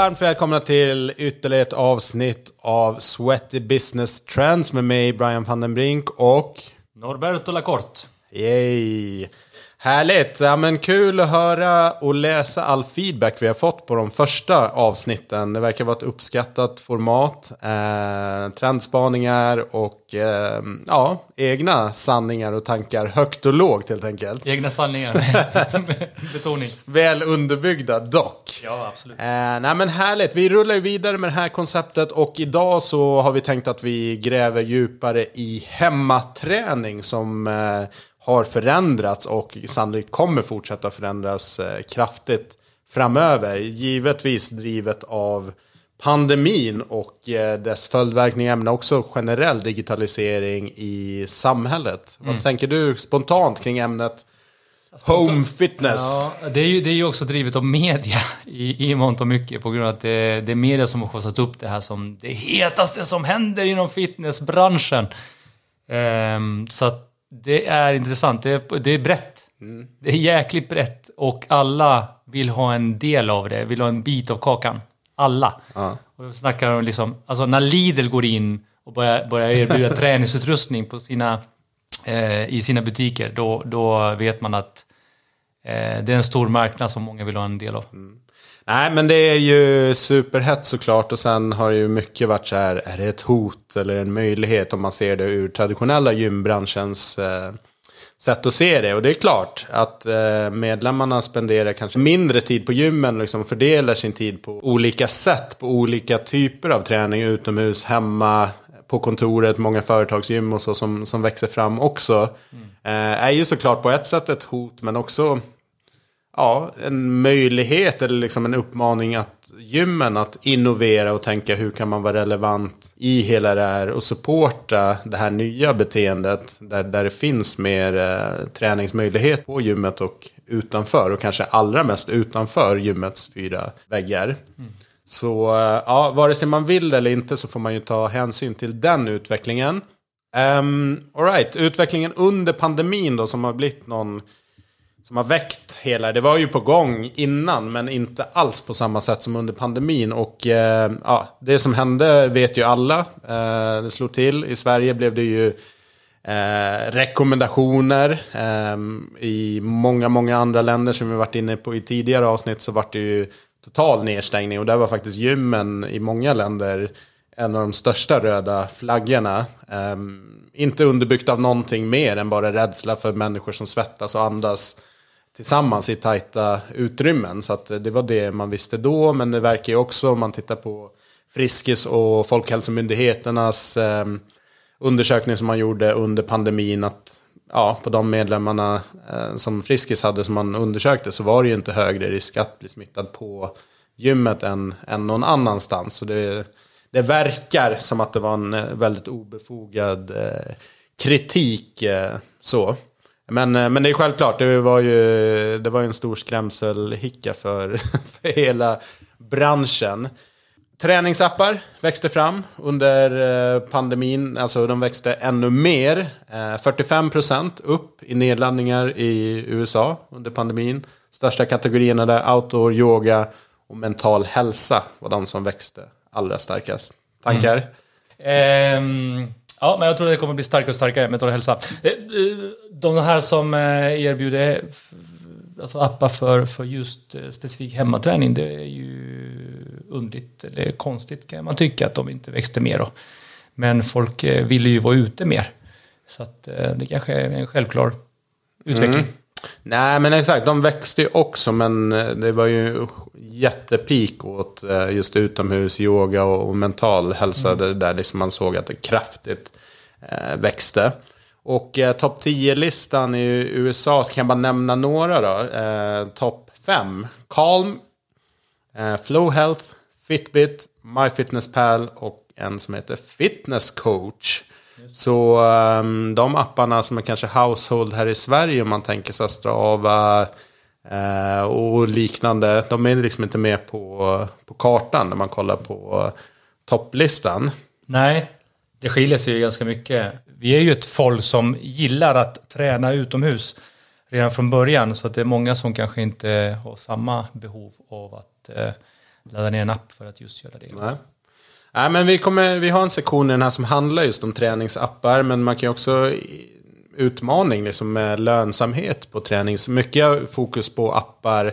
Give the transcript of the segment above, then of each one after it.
Varmt välkomna till ytterligare ett avsnitt av Sweaty Business Trends med mig Brian van den Brink och Norberto Lacorte. Yay! Härligt! Ja, men kul att höra och läsa all feedback vi har fått på de första avsnitten. Det verkar vara ett uppskattat format. Eh, trendspaningar och eh, ja, egna sanningar och tankar högt och lågt helt enkelt. Egna sanningar. Betoning. Väl underbyggda dock. Ja, absolut. Eh, nej men härligt, vi rullar ju vidare med det här konceptet och idag så har vi tänkt att vi gräver djupare i hemmaträning som eh, har förändrats och sannolikt kommer fortsätta förändras eh, kraftigt framöver. Givetvis drivet av pandemin och eh, dess följdverkningar men också generell digitalisering i samhället. Vad tänker du spontant kring ämnet home fitness? Ja, det, är ju, det är ju också drivet av media i, i mångt och mycket på grund av att det, det är media som har skjutsat upp det här som det hetaste som händer inom fitnessbranschen. Ehm, så att det är intressant. Det är, det är brett. Det är jäkligt brett och alla vill ha en del av det, vill ha en bit av kakan. Alla. Ja. Och då snackar de liksom, alltså när Lidl går in och börjar, börjar erbjuda träningsutrustning på sina, eh, i sina butiker, då, då vet man att eh, det är en stor marknad som många vill ha en del av. Nej, men det är ju superhett såklart. Och sen har det ju mycket varit så här, är det ett hot eller en möjlighet om man ser det ur traditionella gymbranschens eh, sätt att se det. Och det är klart att eh, medlemmarna spenderar kanske mindre tid på gymmen, liksom fördelar sin tid på olika sätt, på olika typer av träning, utomhus, hemma, på kontoret, många företagsgym och så som, som växer fram också. Eh, är ju såklart på ett sätt ett hot, men också ja, en möjlighet eller liksom en uppmaning att gymmen att innovera och tänka hur kan man vara relevant i hela det här och supporta det här nya beteendet där, där det finns mer eh, träningsmöjlighet på gymmet och utanför och kanske allra mest utanför gymmets fyra väggar. Så eh, ja, vare sig man vill eller inte så får man ju ta hänsyn till den utvecklingen. Ehm, um, Alright, utvecklingen under pandemin då som har blivit någon som har väckt hela, det var ju på gång innan men inte alls på samma sätt som under pandemin. Och eh, ja, det som hände vet ju alla. Eh, det slog till. I Sverige blev det ju eh, rekommendationer. Eh, I många, många andra länder som vi varit inne på i tidigare avsnitt så var det ju total nedstängning. Och där var faktiskt gymmen i många länder en av de största röda flaggorna. Eh, inte underbyggt av någonting mer än bara rädsla för människor som svettas och andas tillsammans i tajta utrymmen. Så att det var det man visste då. Men det verkar ju också, om man tittar på Friskis och Folkhälsomyndigheternas eh, undersökning som man gjorde under pandemin. att ja, På de medlemmarna eh, som Friskis hade som man undersökte så var det ju inte högre risk att bli smittad på gymmet än, än någon annanstans. Så det, det verkar som att det var en eh, väldigt obefogad eh, kritik. Eh, så. Men, eh, men det är självklart, det var ju, det var en stor skrämselhicka för, för hela branschen. Träningsappar växte fram under eh, pandemin, alltså de växte ännu mer. Eh, 45% upp i nedladdningar i USA under pandemin. Största kategorierna där, outdoor, yoga och mental hälsa var de som växte allra starkast. Tankar? Mm. Ehm, ja, men jag tror det kommer bli starkare och starkare med Torre Hälsa. Eh, eh, De här som eh, erbjuder alltså appar för, för just specifik hemmaträning, det är ju undligt eller konstigt kan man tycka att de inte växte mer. Då. Men folk ville ju vara ute mer. Så att det kanske är en självklar utveckling. Nej men exakt, de växte ju också men det var ju jättepik åt just utomhus, yoga och, mental hälsa. Där, där liksom man såg att det kraftigt växte. Och eh, topp 10-listan i USA, så kan jag bara nämna några då. Eh, topp 5. Calm, eh, Flow Health, Fitbit, MyFitnessPal och en som heter Fitness Coach. Så ehm, de apparna som är kanske household här i Sverige om man tänker sig Strava eh, och liknande. De är liksom inte med på, på kartan när man kollar på topplistan. Nej, det skiljer sig ju ganska mycket. Vi är ju ett folk som gillar att träna utomhus redan från början. Så att det är många som kanske inte har samma behov av att, eh, ladda ner en app för att just göra det. Nej. Nej, men vi, kommer, vi har en sektion i den här som handlar just om träningsappar. Men man kan ju också utmaning liksom med lönsamhet på träning. Så mycket fokus på appar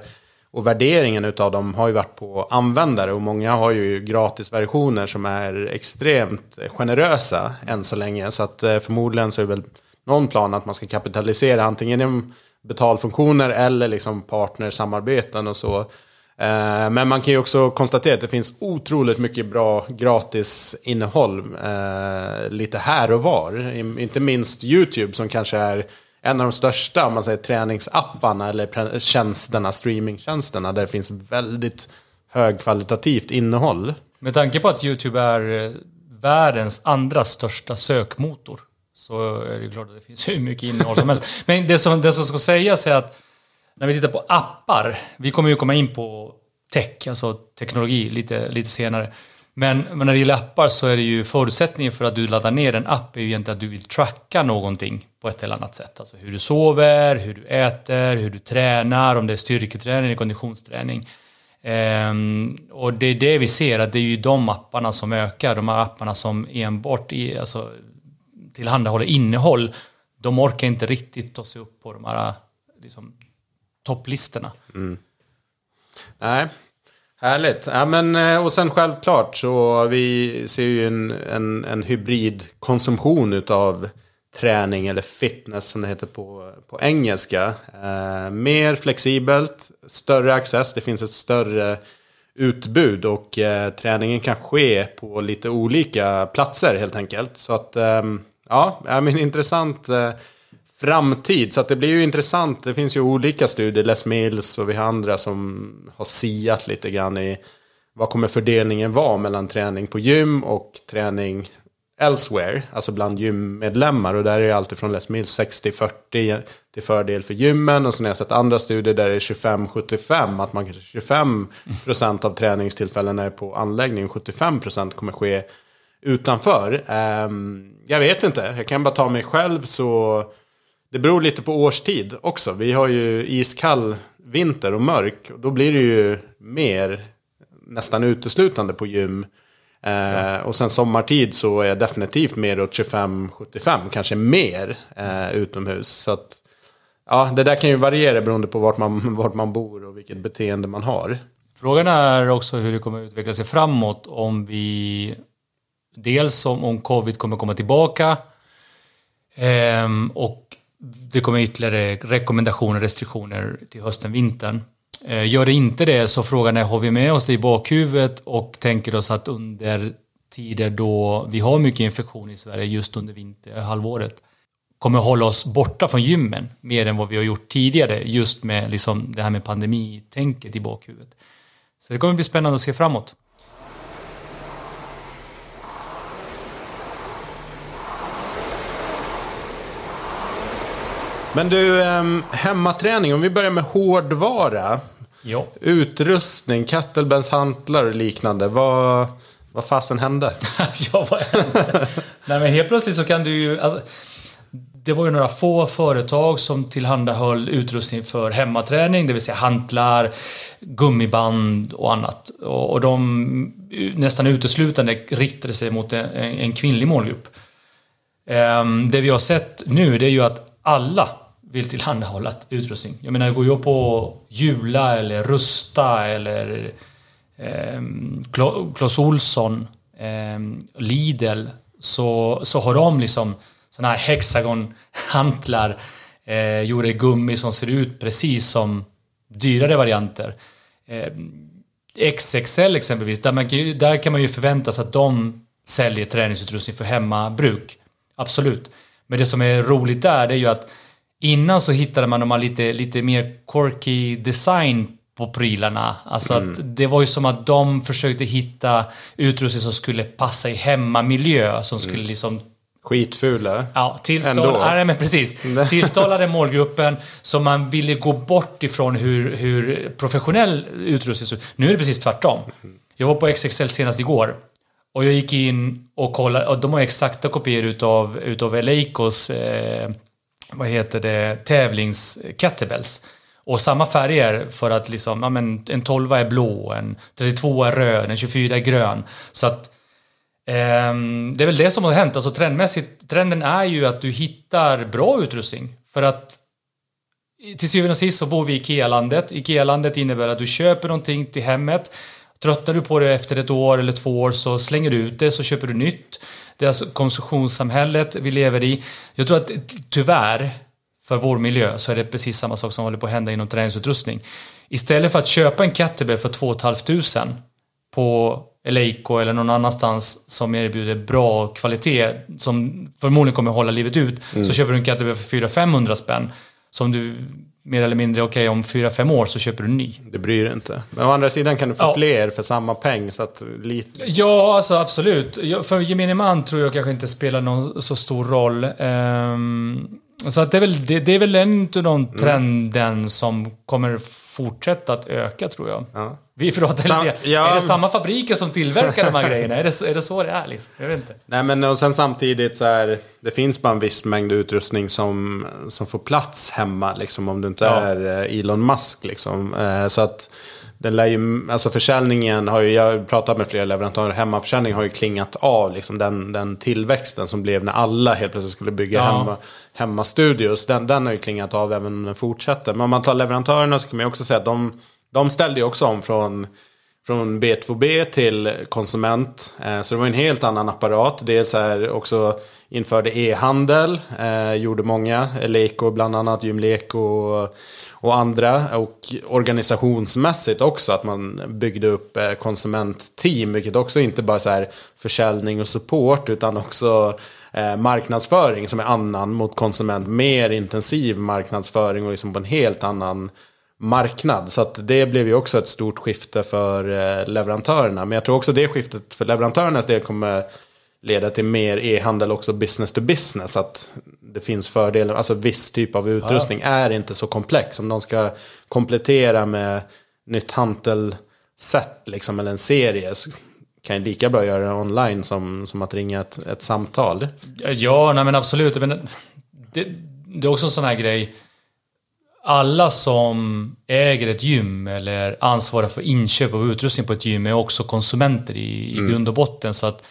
och värderingen utav dem har ju varit på användare. Och många har ju gratisversioner som är extremt generösa än så länge. Så att eh, förmodligen så är det väl någon plan att man ska kapitalisera antingen genom betalfunktioner eller liksom partnersamarbeten och så. Eh, men man kan ju också konstatera att det finns otroligt mycket bra gratis innehåll eh, lite här och var. Inte minst YouTube som kanske är en av de största om man säger träningsapparna eller tjänsterna, streamingtjänsterna där det finns väldigt högkvalitativt innehåll. Med tanke på att YouTube är eh, världens andra största sökmotor så är det klart att det finns hur mycket innehåll som helst. Men det som, det som ska sägas är att när vi tittar på appar, vi kommer ju komma in på tech, alltså teknologi lite, lite senare. Men, men när det gäller appar så är det ju förutsättningen för att du laddar ner en app är ju egentligen att du vill tracka någonting på ett eller annat sätt. Alltså hur du sover, hur du äter, hur du tränar, om det är styrketräning eller konditionsträning. Um, och det är det vi ser, att det är ju de apparna som ökar, de här apparna som enbart i, alltså, tillhandahåller innehåll, de orkar inte riktigt ta sig upp på de här liksom, topplistorna. Mm. Nej, härligt. Ja, men, eh, och sen självklart så vi ser ju en, en, en hybridkonsumtion utav träning eller fitness som det heter på, på engelska. Eh, mer flexibelt, större access, det finns ett större utbud och eh, träningen kan ske på lite olika platser helt enkelt. Så att, eh, ja, men intressant eh, framtid. Så att det blir ju intressant. Det finns ju olika studier, Les Mills och vi har andra som har siat lite grann i vad kommer fördelningen vara mellan träning på gym och träning elsewhere, alltså bland gymmedlemmar. Och där är det alltid från Les Mills 60-40 till fördel för gymmen. Och sen har jag sett andra studier där det är 25-75, att man kanske 25% av träningstillfällena är på anläggning, 75% kommer ske utanför. Ehm, jag vet inte, jag kan bara ta mig själv så det beror lite på årstid också. Vi har ju iskall vinter och mörk. Och då blir det ju mer nästan uteslutande på gym. Eh, ja. Och sen sommartid så är jag definitivt mer åt 25-75, kanske mer eh, utomhus. Så att, ja, det där kan ju variera beroende på vart man, vart man bor och vilket beteende man har. Frågan är också hur det kommer att utveckla sig framåt om vi... Dels om, om covid kommer komma tillbaka. Eh, och det kommer ytterligare rekommendationer, restriktioner till hösten, vintern. Eh, gör det inte det så frågan är, har vi med oss det i bakhuvudet och tänker oss att under tider då vi har mycket infektion i Sverige just under vinterhalvåret kommer hålla oss borta från gymmen mer än vad vi har gjort tidigare just med liksom det här med pandemitänket i bakhuvudet. Så det kommer bli spännande att se framåt. Men du, um, hemmaträning, om vi börjar med hårdvara. Jo. Utrustning, kettlebells, hantlar och liknande. Vad, vad fasen hände? ja, vad hände? Nej, men helt plötsligt så kan du ju... Alltså, det var ju några få företag som tillhandahöll utrustning för hemmaträning, det vill säga hantlar, gummiband och annat. Och, de nästan uteslutande riktade sig mot en, en kvinnlig målgrupp. Um, det vi har sett nu det är ju att alla vill tillhandahålla utrustning. Jag menar, går jag på Jula eller Rusta eller eh, Clas Olsson, eh, Lidl, så, så har de liksom sådana här hexagonhantlar eh, gjorda i gummi som ser ut precis som dyrare varianter. Eh, XXL exempelvis, där, man, där kan man ju förvänta sig att de säljer träningsutrustning för hemmabruk. Absolut. Men det som är roligt där, det är ju att Innan så hittade man de här lite, lite mer quirky design på prylarna. Alltså mm. att det var ju som att de försökte hitta utrustning som skulle passa i hemmamiljö. Som skulle mm. liksom... Skitfula. Ja, tilltal, ja, men precis. tilltalade målgruppen som man ville gå bort ifrån hur, hur professionell utrustning såg Nu är det precis tvärtom. Mm. Jag var på XXL senast igår. Och jag gick in och kollade, och de har exakta kopior utav, utav Eleikos eh, vad heter det, tävlings kettlebells. Och samma färger för att liksom, ja, men en 12 är blå, en 32 är röd, en 24 är grön. Så att eh, det är väl det som har hänt. Alltså trendmässigt, trenden är ju att du hittar bra utrustning. För att till syvende och sist så bor vi i Ikea-landet. Ikea-landet innebär att du köper någonting till hemmet. Tröttnar du på det efter ett år eller två år så slänger du ut det, så köper du nytt. Det är alltså konsumtionssamhället vi lever i. Jag tror att tyvärr, för vår miljö, så är det precis samma sak som håller på att hända inom träningsutrustning. Istället för att köpa en kettlebell för 2 500 på Eleiko eller någon annanstans som erbjuder bra kvalitet som förmodligen kommer hålla livet ut mm. så köper du en kettlebell för 400-500 spänn som du mer eller mindre, okej okay, om 4-5 år så köper du ny. Det bryr dig inte. Men å andra sidan kan du få ja. fler för samma peng. Så att lite... Ja, alltså absolut. För gemene man tror jag kanske inte spelar någon så stor roll. Um, så att det, är väl, det, det är väl en av de mm. trenden mm. som kommer fortsätta att öka tror jag. Ja. Vi pratar Sam, lite ja. Är det samma fabriker som tillverkar de här grejerna? Är det, är det så det är liksom? Jag vet inte. Nej men och sen samtidigt så är det finns bara en viss mängd utrustning som, som får plats hemma liksom om du inte ja. är eh, Elon Musk liksom. Eh, så att den lär ju, alltså försäljningen har ju, jag har pratat med flera leverantörer, hemmaförsäljning har ju klingat av liksom den, den tillväxten som blev när alla helt plötsligt skulle bygga ja. hemma, hemmastudios. Den, den har ju klingat av även om den fortsätter. Men om man tar leverantörerna så kan man ju också säga att de de ställde ju också om från, från B2B till konsument. Eh, så det var en helt annan apparat. Dels är också införde e-handel, eh, gjorde många, Leko bland annat, Gymleko och andra. Och organisationsmässigt också att man byggde upp eh, konsumentteam, vilket också inte bara så här försäljning och support utan också eh, marknadsföring som är annan mot konsument. Mer intensiv marknadsföring och liksom på en helt annan marknad. Så att det blev ju också ett stort skifte för eh, leverantörerna. Men jag tror också det skiftet för leverantörernas del kommer leda till mer e-handel också business to business. Att det finns fördelar, alltså viss typ av utrustning ja. är inte så komplex. Om de ska komplettera med nytt hantelsätt liksom, eller en serie så kan jag lika bra göra det online som, som att ringa ett, ett samtal. Ja, nej men absolut. Men det, det är också en sån här grej alla som äger ett gym eller ansvarar för inköp av utrustning på ett gym är också konsumenter i, i mm. grund och botten. Så att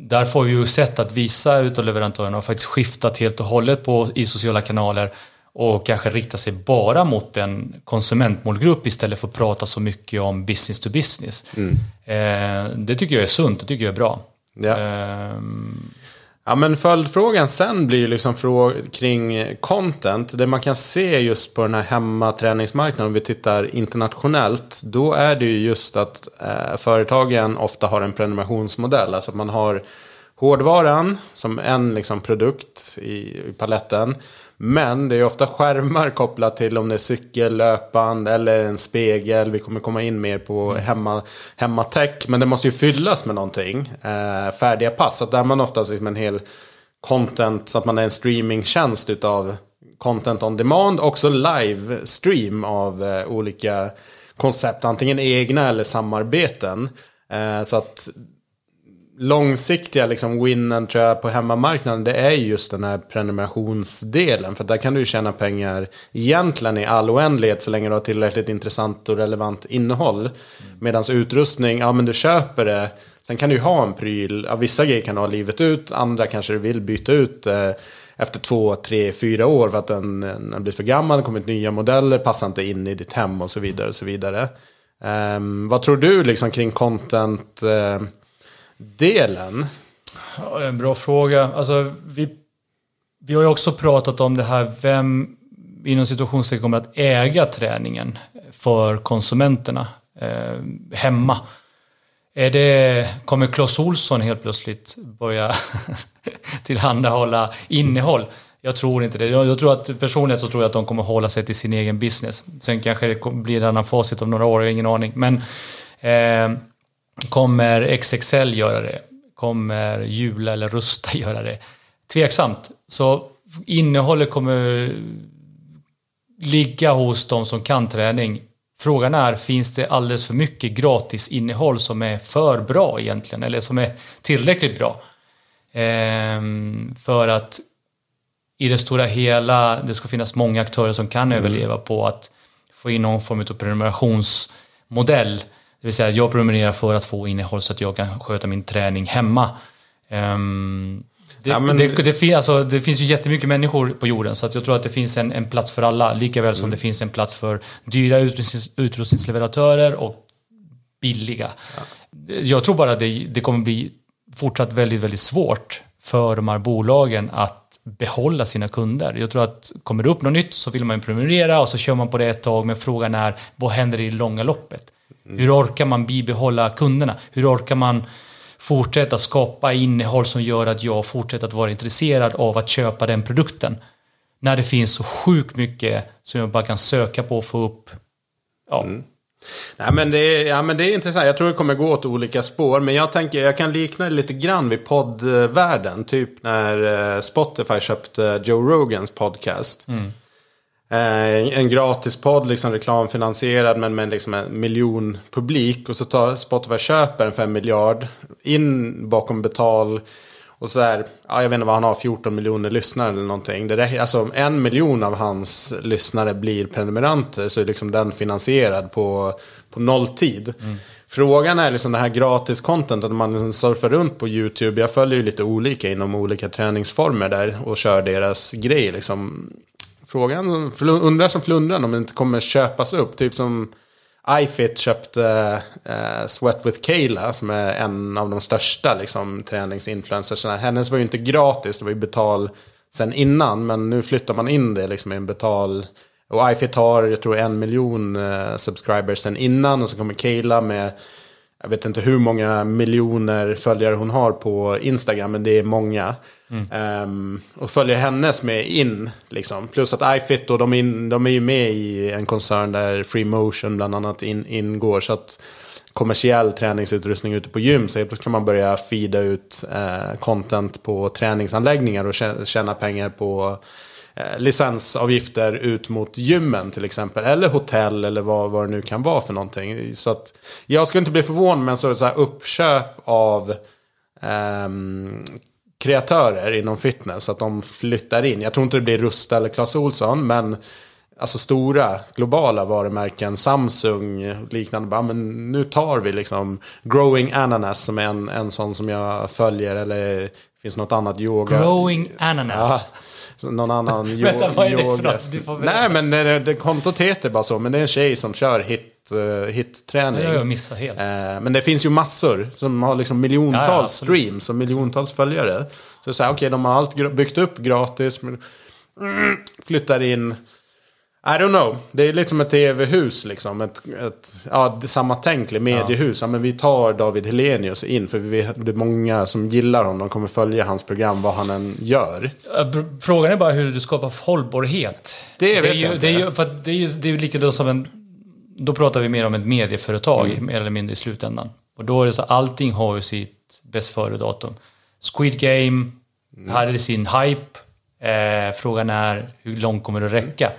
där får vi ju sett att vissa utav leverantörerna har faktiskt skiftat helt och hållet på, i sociala kanaler och kanske rikta sig bara mot en konsumentmålgrupp istället för att prata så mycket om business to business. Mm. Eh, det tycker jag är sunt, det tycker jag är bra. Ja. Eh, Ja men följdfrågan sen blir ju liksom kring content. Det man kan se just på den här hemmaträningsmarknaden om vi tittar internationellt. Då är det ju just att eh, företagen ofta har en prenumerationsmodell. Alltså att man har hårdvaran som en liksom, produkt i, i paletten. Men det är ofta skärmar kopplat till om det är cykel, löpband eller en spegel. Vi kommer komma in mer på mm. hemma, hemmatech. Men det måste ju fyllas med någonting. Eh, färdiga pass. Så där man oftast liksom en hel content. Så att man är en streamingtjänst utav content on demand. Också livestream av eh, olika koncept. Antingen egna eller samarbeten. Eh, så att långsiktiga liksom winnen tror jag på hemmamarknaden det är just den här prenumerationsdelen. För där kan du tjäna pengar egentligen i all oändlighet så länge du har tillräckligt intressant och relevant innehåll. Mm. Medan utrustning, ja men du köper det. Sen kan du ju ha en pryl, ja, vissa grejer kan du ha livet ut, andra kanske du vill byta ut eh, efter två, tre, fyra år för att den, den blir för gammal, det kommit nya modeller, passar inte in i ditt hem och så vidare. Och så vidare. Um, vad tror du liksom kring content? Uh, delen? Ja, det är en bra fråga. Alltså, vi, vi har ju också pratat om det här, vem inom situationstecken kommer att äga träningen för konsumenterna eh, hemma. Är det, kommer Clas Olsson helt plötsligt börja tillhandahålla innehåll? Jag tror inte det. Jag tror att personligen så tror jag att de kommer hålla sig till sin egen business. Sen kanske det blir en annan facit om några år, jag har ingen aning. Men eh, Kommer XXL göra det? Kommer Jula eller Rusta göra det? Tveksamt. Så innehållet kommer ligga hos de som kan träning. Frågan är, finns det alldeles för mycket gratis innehåll som är för bra egentligen? Eller som är tillräckligt bra? Ehm, för att i det stora hela det ska finnas många aktörer som kan mm. överleva på att få in någon form av prenumerationsmodell. Det vill säga jag prenumererar för att få innehåll så att jag kan sköta min träning hemma. Um, det, ja, men... det, det, fin, alltså, det, finns ju jättemycket människor på jorden så att jag tror att det finns en, en plats för alla. Lika väl som mm. det finns en plats för dyra utrustnings, utrustningsleverantörer och billiga. Ja. Jag tror bara att det, det kommer bli fortsatt väldigt, väldigt svårt för de här bolagen att behålla sina kunder. Jag tror att kommer det upp något nytt så vill man prenumerera och så kör man på det ett tag. Men frågan är vad händer i det långa loppet? Mm. Hur orkar man bibehålla kunderna? Hur orkar man fortsätta skapa innehåll som gör att jag fortsätter att vara intresserad av att köpa den produkten? När det finns så sjukt mycket som jag bara kan söka på och få upp. Ja. Mm. Nej, men det, är, ja, men det är intressant. Jag tror det kommer gå åt olika spår. Men jag tänker, jag kan likna det lite grann vid poddvärlden. Typ när eh, Spotify köpte Joe Rogans podcast. Mm. Eh, en gratis podd, liksom reklamfinansierad men med liksom en miljon publik. Och så tar Spotify köper en fem miljard in bakom betal. Och så är, ja, jag vet inte vad han har, 14 miljoner lyssnare eller någonting. Det räcker, alltså en miljon av hans lyssnare blir prenumeranter. Så är liksom den finansierad på, på nolltid. Mm. Frågan är liksom det här gratis content, att man liksom surfar runt på YouTube. Jag följer ju lite olika inom olika träningsformer där och kör deras grej. Liksom. Frågan, undrar som flundran om det inte kommer köpas upp. Typ som iFit köpte uh, Sweat with Kayla som är en av de största liksom, träningsinfluencersna. Hennes var ju inte gratis, det var ju betal sen innan. Men nu flyttar man in det liksom, i en betal... Och iFit har, jag tror, en miljon uh, subscribers sen innan. Och så kommer Kayla med, jag vet inte hur många miljoner följare hon har på Instagram, men det är många. Mm. Um, och följer hennes med in. Liksom. Plus att iFit och de, in, de är ju med i en koncern där Free Motion bland annat in, ingår. Så att kommersiell träningsutrustning ute på gym. Så kan man börja feeda ut eh, content på träningsanläggningar och tjäna pengar på licensavgifter ut mot gymmen till exempel. Eller hotell eller vad, vad det nu kan vara för någonting. Så att jag skulle inte bli förvånad med en så, så här uppköp av Um, kreatörer inom fitness. Att de flyttar in. Jag tror inte det blir Rusta eller Clas Olsson. Men alltså stora globala varumärken. Samsung liknande. Bara, men nu tar vi liksom Growing Ananas som är en, en sån som jag följer. Eller finns något annat yoga. Growing Ananas. Ja, någon annan yoga. Vänta, vad är det för något? Du får Nej, men det, det, kontot heter bara så. Men det är en tjej som kör hit uh, hitträning. Jag missat helt. Uh, men det finns ju massor som har liksom miljontals ja, ja, streams och miljontals följare. Så så här, okej, okay, de har allt byggt upp gratis. Men, mm, flyttar in. I don't know. Det är liksom ett tv-hus liksom. Ett, ett, ja, samma tänk, mediehus. Ja. ja. men vi tar David Helenius in. För vi vet, det är många som gillar honom. De kommer följa hans program vad han än gör. Frågan är bara hur du skapar hållbarhet. Det, det vet ju, jag inte. Det är ju, för det är ju det är likadant som en då pratar vi mer om ett medieföretag, mm. mer eller mindre i slutändan. Och då är det så allting har ju sitt bäst före-datum. Squid Game mm. hade sin hype. Eh, frågan är hur långt kommer det att räcka?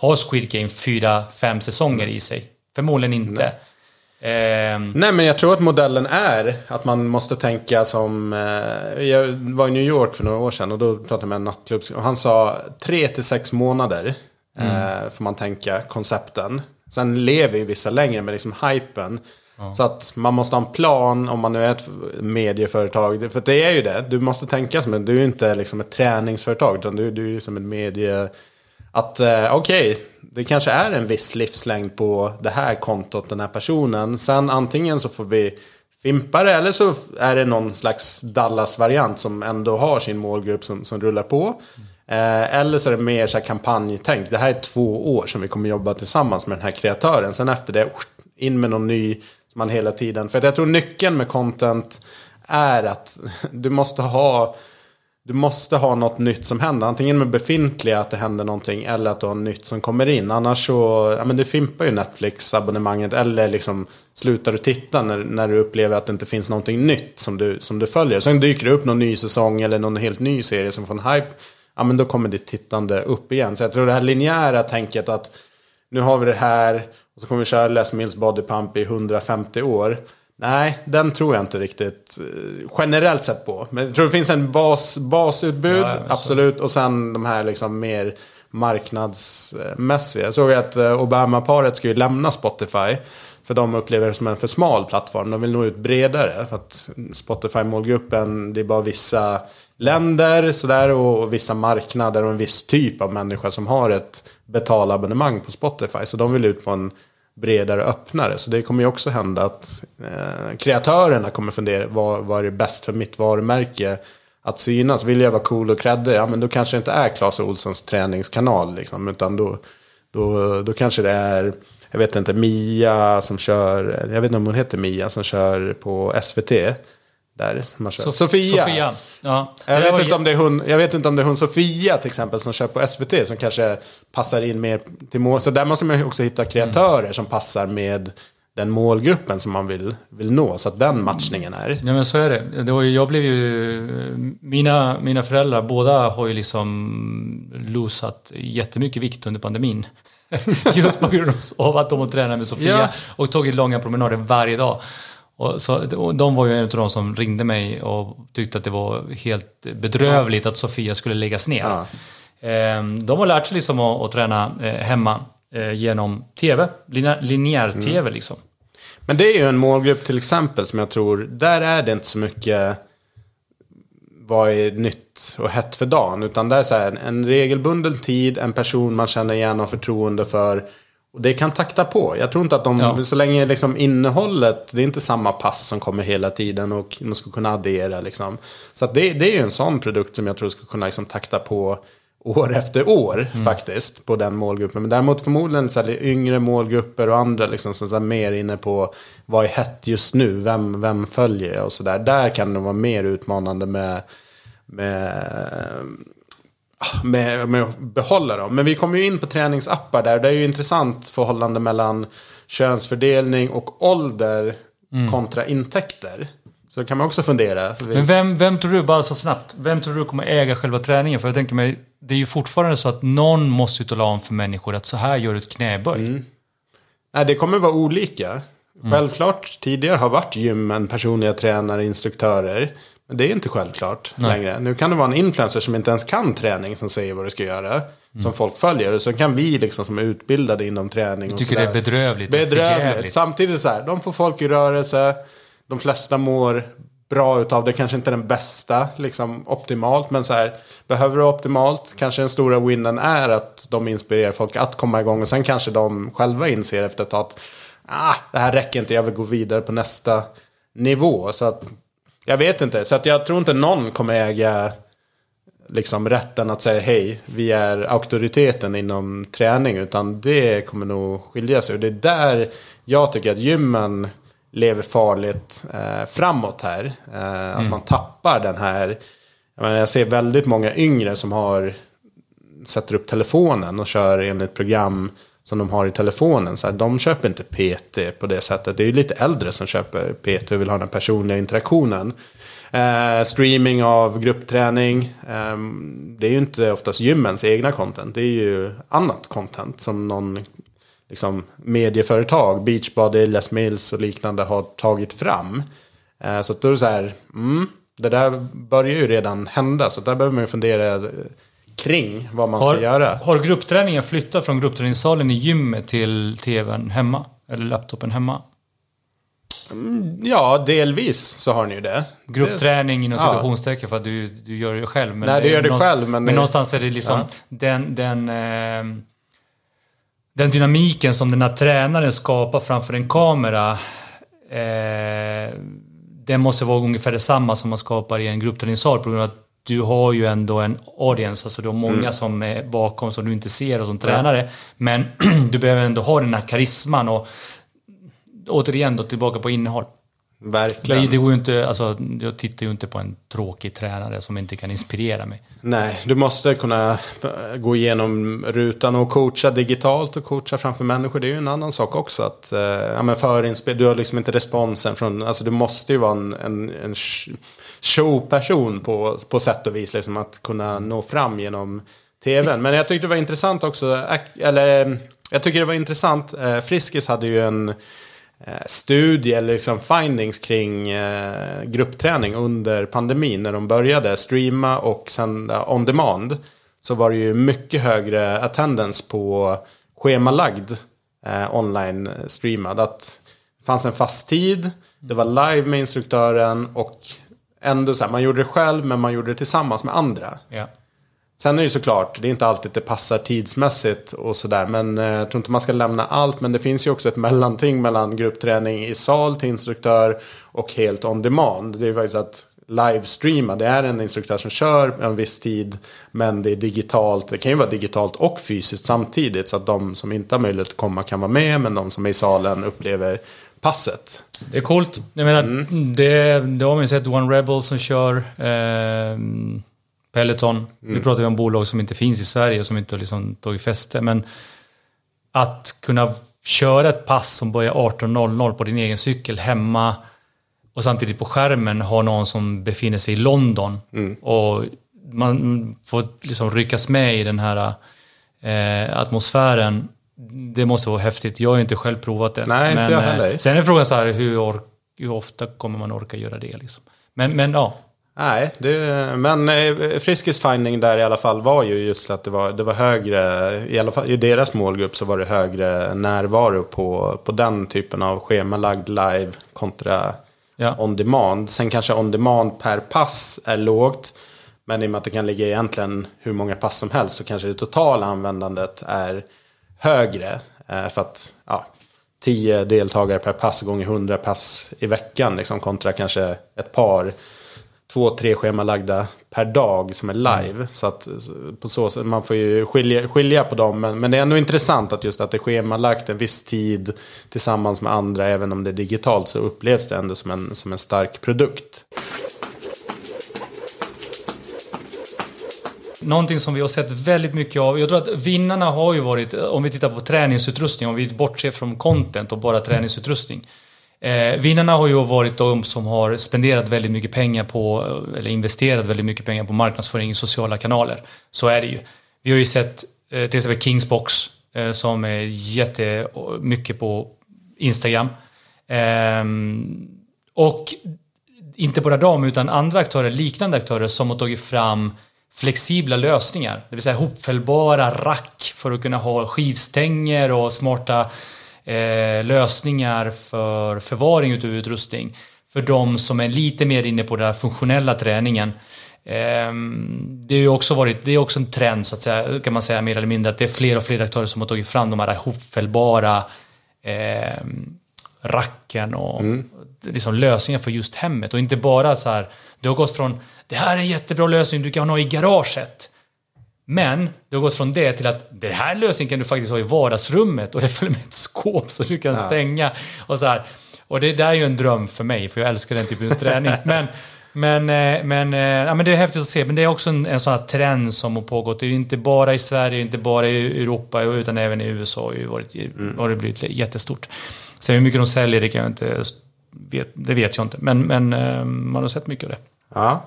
Har Squid Game fyra, fem säsonger i sig? Förmodligen inte. Nej. Eh, Nej men jag tror att modellen är att man måste tänka som... Eh, jag var i New York för några år sedan och då pratade jag med en nattklubb. Och han sa tre till sex månader. Mm. Eh, får man tänka koncepten. Sen lever ju vissa längre med liksom hypen. Ja. Så att man måste ha en plan om man nu är ett medieföretag. För det är ju det. Du måste tänka som en, du är ju inte liksom ett träningsföretag. Utan du, du är ju som en medie... Att eh, okej, okay, det kanske är en viss livslängd på det här kontot, den här personen. Sen antingen så får vi fimpa det eller så är det någon slags Dallas-variant som ändå har sin målgrupp som, som rullar på. Eh, eller så är det mer så här kampanjtänk. Det här är två år som vi kommer jobba tillsammans med den här kreatören. Sen efter det, in med någon ny som man hela tiden... För jag tror nyckeln med content är att du måste ha... Du måste ha något nytt som händer. Antingen med befintliga att det händer någonting eller att du har nytt som kommer in. Annars så, ja men du fimpar ju Netflix-abonnemanget eller liksom slutar du titta när, när du upplever att det inte finns någonting nytt som du, som du följer. Sen dyker det upp någon ny säsong eller någon helt ny serie som får en hype ja men då kommer ditt tittande upp igen. Så jag tror det här linjära tänket att nu har vi det här och så kommer vi köra Les Mills Body Pump i 150 år. Nej, den tror jag inte riktigt eh, generellt sett på. Men jag tror det finns en bas, basutbud, ja, absolut. Och sen de här liksom mer marknadsmässig. Jag såg att eh, Obama-paret ska ju lämna Spotify. För de upplever det som en för smal plattform. De vill nå ut bredare. För att Spotify-målgruppen, det är bara vissa länder sådär, och vissa marknader och en viss typ av människa som har ett betalabonnemang på Spotify. Så de vill ut på en bredare och öppnare. Så det kommer ju också hända att eh, kreatörerna kommer fundera vad, vad är bäst för mitt varumärke att synas. Vill jag vara cool och kreddig, ja men då kanske det inte är Clas Olssons träningskanal liksom. Utan då, då, då kanske det är, jag vet inte, Mia som kör, jag vet inte om hon heter Mia, som kör på SVT. Där, man kör. So Sofia. Sofia. Ja. Jag vet, var inte om det är hon, jag vet inte om det är hon Sofia till exempel som kör på SVT som kanske passar in mer till mål. Så där måste man ju också hitta kreatörer som passar med den målgruppen som man vill, vill nå. Så att den matchningen är. Ja men så är det. det var ju, jag blev ju, mina, mina föräldrar båda har ju liksom losat jättemycket vikt under pandemin. Just på grund av att de har tränat med Sofia Ja. och tagit långa promenader varje dag. Och så, och de var ju en av de som ringde mig och tyckte att det var helt bedrövligt att Sofia skulle läggas ner. Ja. Ehm, De har lärt sig liksom att, att träna eh, hemma eh, genom tv, linjär, linjär-tv Mm. liksom. Men det är ju en målgrupp till exempel som jag tror, där är det inte så mycket vad är nytt och hett för dagen. Utan det är så här, en regelbunden tid, en person man känner igen och förtroende för. Och det kan takta på. Jag tror inte att de, Ja. så länge liksom innehållet, det är inte samma pass som kommer hela tiden och man ska kunna addera liksom. Så det, det är ju en sån produkt som jag tror ska kunna liksom takta på år efter år faktiskt på den målgruppen. Men däremot förmodligen så här, yngre målgrupper och andra liksom som här, mer inne på vad är hett just nu, vem, vem följer jag och sådär. Där kan det vara mer utmanande med, med, med, med att behålla dem. Men vi kommer ju in på träningsappar där. Det är ju intressant förhållande mellan könsfördelning och ålder kontra intäkter. Så kan man också fundera. Men vem, vem tror du, bara så snabbt, vem tror du kommer äga själva träningen? För jag tänker mig, det är ju fortfarande så att någon måste ju tala om för människor att så här gör du ett knäböj. Mm. Nej, det kommer vara olika. Självklart, tidigare har varit gymmen personliga tränare, instruktörer. Men det är inte självklart längre. Nu kan det vara en influencer som inte ens kan träning som säger vad du ska göra. Som folk följer. Och så kan vi liksom som är utbildade inom träning. och tycker det är bedrövligt Bedrövligt. Samtidigt så här, de får folk i rörelse. De flesta mår bra utav det. Kanske inte den bästa, liksom optimalt. Men så här, behöver du optimalt, kanske den stora winnen är att de inspirerar folk att komma igång. Och sen kanske de själva inser efter ett tag att ah, det här räcker inte, jag vill gå vidare på nästa nivå. Så att, jag vet inte, så att jag tror inte någon kommer äga liksom rätten att säga hej, vi är auktoriteten inom träning. Utan det kommer nog skilja sig. Och det är där jag tycker att gymmen lever farligt eh, framåt här. Eh, Att man tappar den här... Jag, menar, jag ser väldigt många yngre som har sätter upp telefonen och kör enligt program som de har i telefonen. Så här, de köper inte PT på det sättet. Det är ju lite äldre som köper PT och vill ha den personliga interaktionen. Eh, streaming av gruppträning. Eh, det är ju inte oftast gymmens egna content. Det är ju annat content som någon liksom, medieföretag, Beachbody, Les Mills och liknande har tagit fram. Eh, så att då är det så här, mm, det där börjar ju redan hända. Så där behöver man ju fundera eh, kring vad man Har, ska göra. har gruppträningen flyttat från gruppträningssalen i gymmet till tvn hemma? Eller laptopen hemma? Ja, delvis så har ni ju det. Gruppträning inom Ja. situationstecken för att du, du gör det själv. Men Nej, du gör det själv, men Men det- någonstans är det liksom den, den, eh, den dynamiken som den här tränaren skapar framför en kamera. Eh, den måste vara ungefär detsamma som man skapar i en gruppträningssal på grund av att du har ju ändå en audience, alltså du har många Mm. som är bakom som du inte ser och som tränare. Men du behöver ändå ha den här karisman och återigen då tillbaka på innehåll. Verkligen. Det, det går inte, alltså, jag tittar ju inte på en tråkig tränare som inte kan inspirera mig. Nej, du måste kunna gå igenom rutan och coacha digitalt och coacha framför människor. Det är ju en annan sak också. Att, eh, ja, men förinspel, du har liksom inte responsen från... Alltså du måste ju vara en, en, en showperson på, på sätt och vis. Liksom, att kunna nå fram genom tvn. Men jag tyckte det var intressant också. Eller, jag tycker det var intressant. Eh, Friskis hade ju en eh, studie eller liksom findings kring eh, gruppträning under pandemin när de började streama och sända on demand. så var det ju mycket högre attendance på schemalagd online streamad. Att det fanns en fast tid, det var live med instruktören och ändå så här, man gjorde det själv men man gjorde det tillsammans med andra. Ja. Sen är det ju såklart, det är inte alltid det passar tidsmässigt och sådär. Men eh, jag tror inte man ska lämna allt. Men det finns ju också ett mellanting mellan gruppträning i sal till instruktör och helt on demand. Det är faktiskt att livestreama. Det är en instruktör som kör en viss tid. Men det är digitalt. Det kan ju vara digitalt och fysiskt samtidigt. Så att de som inte har möjlighet att komma kan vara med. Men de som är i salen upplever passet. Det är coolt. Jag menar, det, det har man ju sett One Rebel som kör. Eh, Peloton. Mm. Nu pratar vi om bolag som inte finns i Sverige och som inte har liksom tagit fäste. Men att kunna köra ett pass som börjar 18.00 på din egen cykel hemma och samtidigt på skärmen ha någon som befinner sig i London. Mm. Och man får liksom ryckas med i den här eh, atmosfären. Det måste vara häftigt. Jag har inte själv provat det. Nej, men, inte jag heller. Eh, sen är frågan så här, hur, hur ofta kommer man orka göra det? Liksom? Men, men ja, Nej, det, men eh, Friskis finding där i alla fall var ju just att det var, det var högre, i alla fall i deras målgrupp så var det högre närvaro på, på den typen av schemalagd live kontra ja. on demand. Sen kanske on demand per pass är lågt. Men i och med att det kan ligga egentligen hur många pass som helst så kanske det totala användandet är högre. Eh, för att ja, 10 deltagare per pass gånger 100 pass i veckan liksom, kontra kanske ett par två, tre schemalagda per dag som är live. Mm. Så att på så sätt, man får ju skilja, skilja på dem. Men, men det är ändå intressant att just att det är schemalagt en viss tid tillsammans med andra. Även om det är digitalt så upplevs det ändå som en, som en stark produkt. Någonting som vi har sett väldigt mycket av. Jag tror att vinnarna har ju varit, om vi tittar på träningsutrustning, om vi bortser från content och bara träningsutrustning Eh, vinnarna har ju varit de som har spenderat väldigt mycket pengar på, eller investerat väldigt mycket pengar på marknadsföring i sociala kanaler. Så är det ju. Vi har ju sett eh, till exempel Kingsbox eh, som är jättemycket på Instagram. Eh, och inte bara dem utan andra aktörer, liknande aktörer som har tagit fram flexibla lösningar. Det vill säga hopfällbara rack för att kunna ha skivstänger och smarta eh, lösningar för förvaring utav utrustning. För de som är lite mer inne på den här funktionella träningen. Eh, det, är också varit, det är också en trend så att säga, kan man säga mer eller mindre, att det är fler och fler aktörer som har tagit fram de här hopfällbara eh, racken och mm. liksom lösningar för just hemmet. Och inte bara så här, det har gått från det här är en jättebra lösning du kan ha i garaget men det har gått från det till att det här lösningen kan du faktiskt ha i vardagsrummet och det följer med ett skåp så du kan ja. stänga. Och, så här. och det där är ju en dröm för mig för jag älskar den typen av träning. Men, men, eh, men, eh, ja, men det är häftigt att se. Men det är också en, en sån här trend som har pågått. Det är ju inte bara i Sverige, inte bara i Europa utan även i USA har, ju varit, mm. har det blivit jättestort. Sen hur mycket de säljer det kan jag inte det vet jag inte. Men, men eh, man har sett mycket av det. Ja.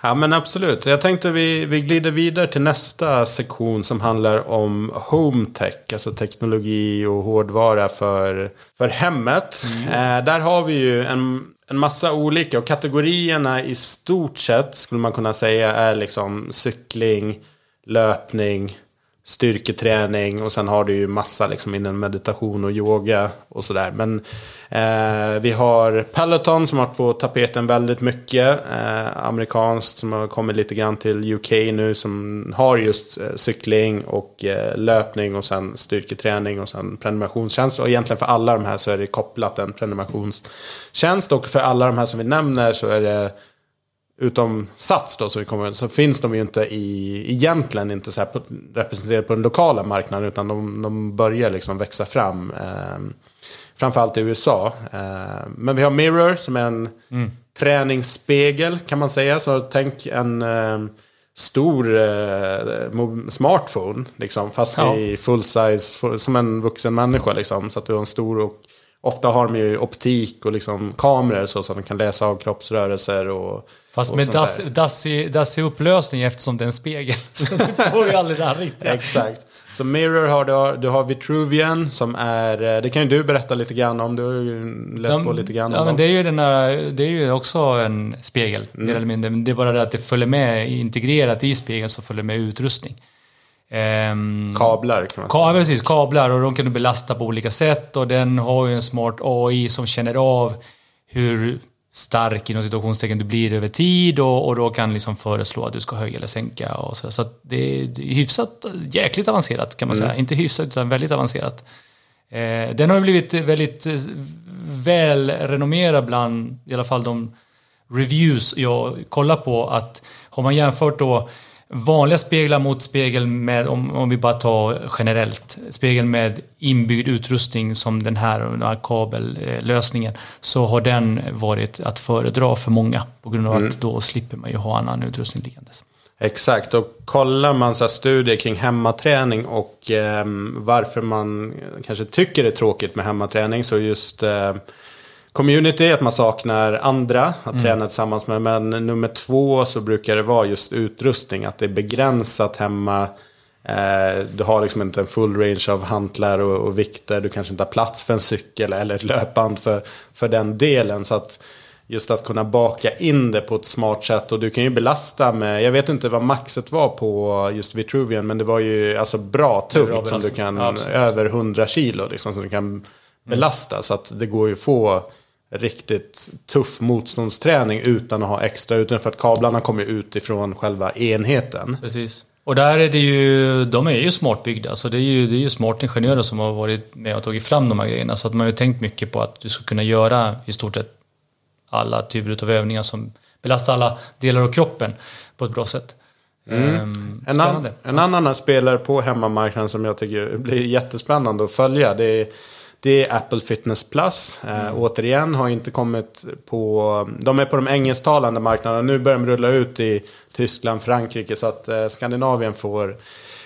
Ja men absolut. Jag tänkte vi, vi glider vidare till nästa sektion som handlar om home tech. Alltså teknologi och hårdvara för, för hemmet. Mm. Eh, där har vi ju en, en massa olika och kategorierna i stort sett skulle man kunna säga är liksom cykling, löpning, styrketräning och sen har du ju massa liksom inom meditation och yoga och sådär. Men eh, vi har Peloton som har varit på tapeten väldigt mycket. Eh, amerikanskt som har kommit lite grann till UK nu som har just eh, cykling och eh, löpning och sen styrketräning och sen prenumerationstjänst. Och egentligen för alla de här så är det kopplat en prenumerationstjänst och för alla de här som vi nämner så är det utom Sats då, så, vi kommer, så finns de ju inte i, egentligen inte så här representerade på den lokala marknaden, utan de, de börjar liksom växa fram. Eh, framförallt i USA. Eh, men vi har Mirror som är en mm. träningsspegel kan man säga. Så tänk en eh, stor eh, smartphone, liksom, fast ja. i full size, som en vuxen människa. Liksom, så att du har en stor och Ofta har de ju optik och liksom kameror så, så att de kan läsa av kroppsrörelser och Fast med dassig, dassig upplösning eftersom det är en spegel. Så du får ju aldrig det här riktiga. Exakt. Så Mirror har du, du har Vitruvian som är, eh, det kan ju du berätta lite grann om, du har ju läst De, på lite grann Ja om men det är ju den här, det är ju också en spegel, mm. mer eller mindre. Men det är bara det att det följer med integrerat i spegeln så följer med utrustning. Ehm, Kablar kan man säga. Ka- precis, kablar och de kan du belasta på olika sätt och den har ju en smart AI som känner av hur stark inom situationstecken du blir över tid och, och då kan liksom föreslå att du ska höja eller sänka och så. Så det, är- det är hyfsat jäkligt avancerat kan man säga. Inte hyfsat utan väldigt avancerat. Eh, den har ju blivit väldigt eh, väl renommerad bland i alla fall de reviews jag kollar på att har man jämfört då vanliga speglar mot spegel med, om, om vi bara tar generellt, spegel med inbyggd utrustning som den här, den här kabellösningen, så har den varit att föredra för många på grund av att då slipper man ju ha annan utrustning liggandes. Exakt, och kollar man så studier kring hemmaträning och ehm, varför man kanske tycker det är tråkigt med hemmaträning så just eh, community, att man saknar andra att träna tillsammans med. Men nummer två så brukar det vara just utrustning, att det är begränsat hemma. Eh, du har liksom inte en full range av hantlar och, och vikter, du kanske inte har plats för en cykel eller ett löpband för, för den delen. Så att just att kunna baka in det på ett smart sätt. Och du kan ju belasta med, jag vet inte vad maxet var på just Vitruvian, men det var ju alltså bra tungt som du kan, Ja, över 100 kilo liksom, som du kan belasta. Så att det går ju att få riktigt tuff motståndsträning utan att ha extra utan för att kablarna kommer ut ifrån själva enheten. Precis. Och där är det ju, de är ju smart byggda, så det är ju, det är ju smart ingenjörer som har varit med och tagit fram de här grejerna. Så att man har ju tänkt mycket på att du ska kunna göra i stort sett alla typer av övningar som belastar alla delar av kroppen på ett bra sätt. Ehm, En, an, en annan spelare på hemmamarknaden som jag tycker blir jättespännande att följa. Det är, det är Apple Fitness Plus. Eh, återigen har inte kommit på... De är på de engelsktalande marknaderna. Nu börjar de rulla ut i Tyskland, Frankrike. Så att eh, Skandinavien får,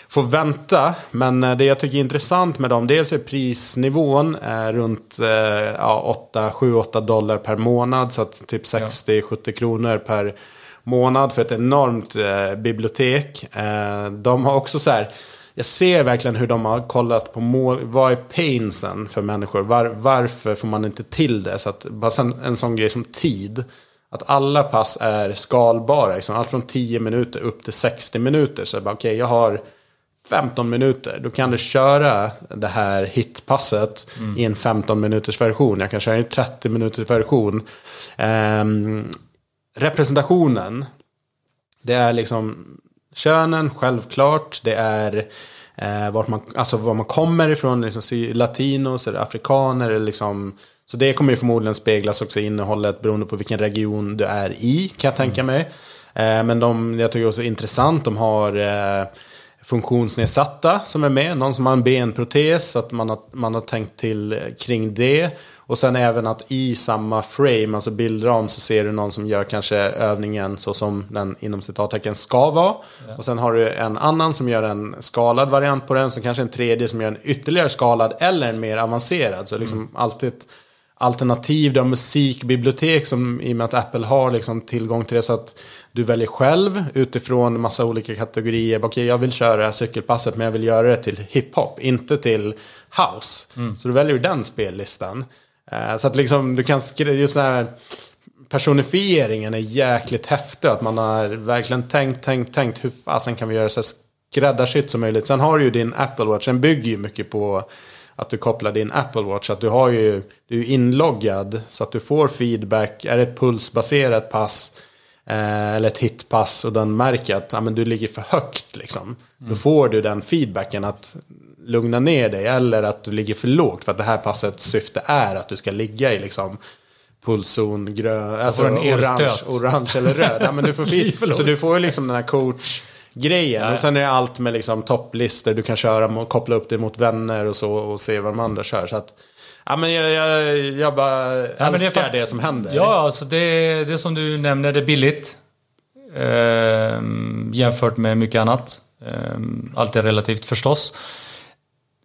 får vänta. Men eh, det jag tycker är intressant med dem. Dels är prisnivån eh, runt eh, ja, 7-8 dollar per månad. Så att typ 60-70 kronor per månad för ett enormt eh, bibliotek. Eh, de har också så här, jag ser verkligen hur de har kollat på mål, vad är painsen för människor? Var, varför får man inte till det? Så att bara sen, en sån grej som tid. Att alla pass är skalbara, liksom, allt från 10 minuter upp till 60 minuter. Så okej, jag har 15 minuter. Då kan du köra det här hitpasset i en 15 minuters version. Jag kan köra i en 30 minuters version. Ehm, representationen. Det är liksom könen, självklart. Det är eh, vart man, alltså var man kommer ifrån. Liksom, latinos eller afrikaner. Eller liksom, så det kommer ju förmodligen speglas också i innehållet beroende på vilken region du är i. Kan jag tänka mig. Eh, men de, jag tycker också det är intressant. De har eh, funktionsnedsatta som är med. Någon som har en benprotes. Så att man har, man har tänkt till eh, kring det. Och sen även att i samma frame, alltså bildram, så ser du någon som gör kanske övningen så som den inom citattecken ska vara. Och sen har du en annan som gör en skalad variant på den. Så kanske en tredje som gör en ytterligare skalad eller en mer avancerad. Så liksom alltid ett alternativ. Du har musikbibliotek som i och med att Apple har liksom tillgång till det. Så att du väljer själv utifrån massa olika kategorier. Okej, jag vill köra det här cykelpasset men jag vill göra det till hiphop, inte till house. Så du väljer den spellistan. Eh, Så att liksom du kan skriva, just den här personifieringen är jäkligt häftig. Att man har verkligen tänkt, tänkt, tänkt hur fasen kan vi göra så skräddarsytt som möjligt. Sen har du ju din Apple Watch, den bygger ju mycket på att du kopplar din Apple Watch. Att du har ju, du är inloggad så att du får feedback. Är det ett pulsbaserat pass eh, eller ett hitpass och den märker att ja, men du ligger för högt. Liksom. Då får du den feedbacken att lugna ner dig eller att du ligger för lågt. För att det här passets syfte är att du ska ligga i liksom pulszon, grön, alltså orange, orange eller röd. Ja, men du får så du får ju liksom den här coach grejen. Och sen är det allt med liksom topplistor. Du kan köra, mot- koppla upp det mot vänner och så och se vad de andra kör. Så att, ja men jag, jag, jag bara det är älskar för- det som händer. Ja, alltså det, det som du nämner, det är billigt. Ehm, jämfört med mycket annat. Ehm, allt är relativt förstås.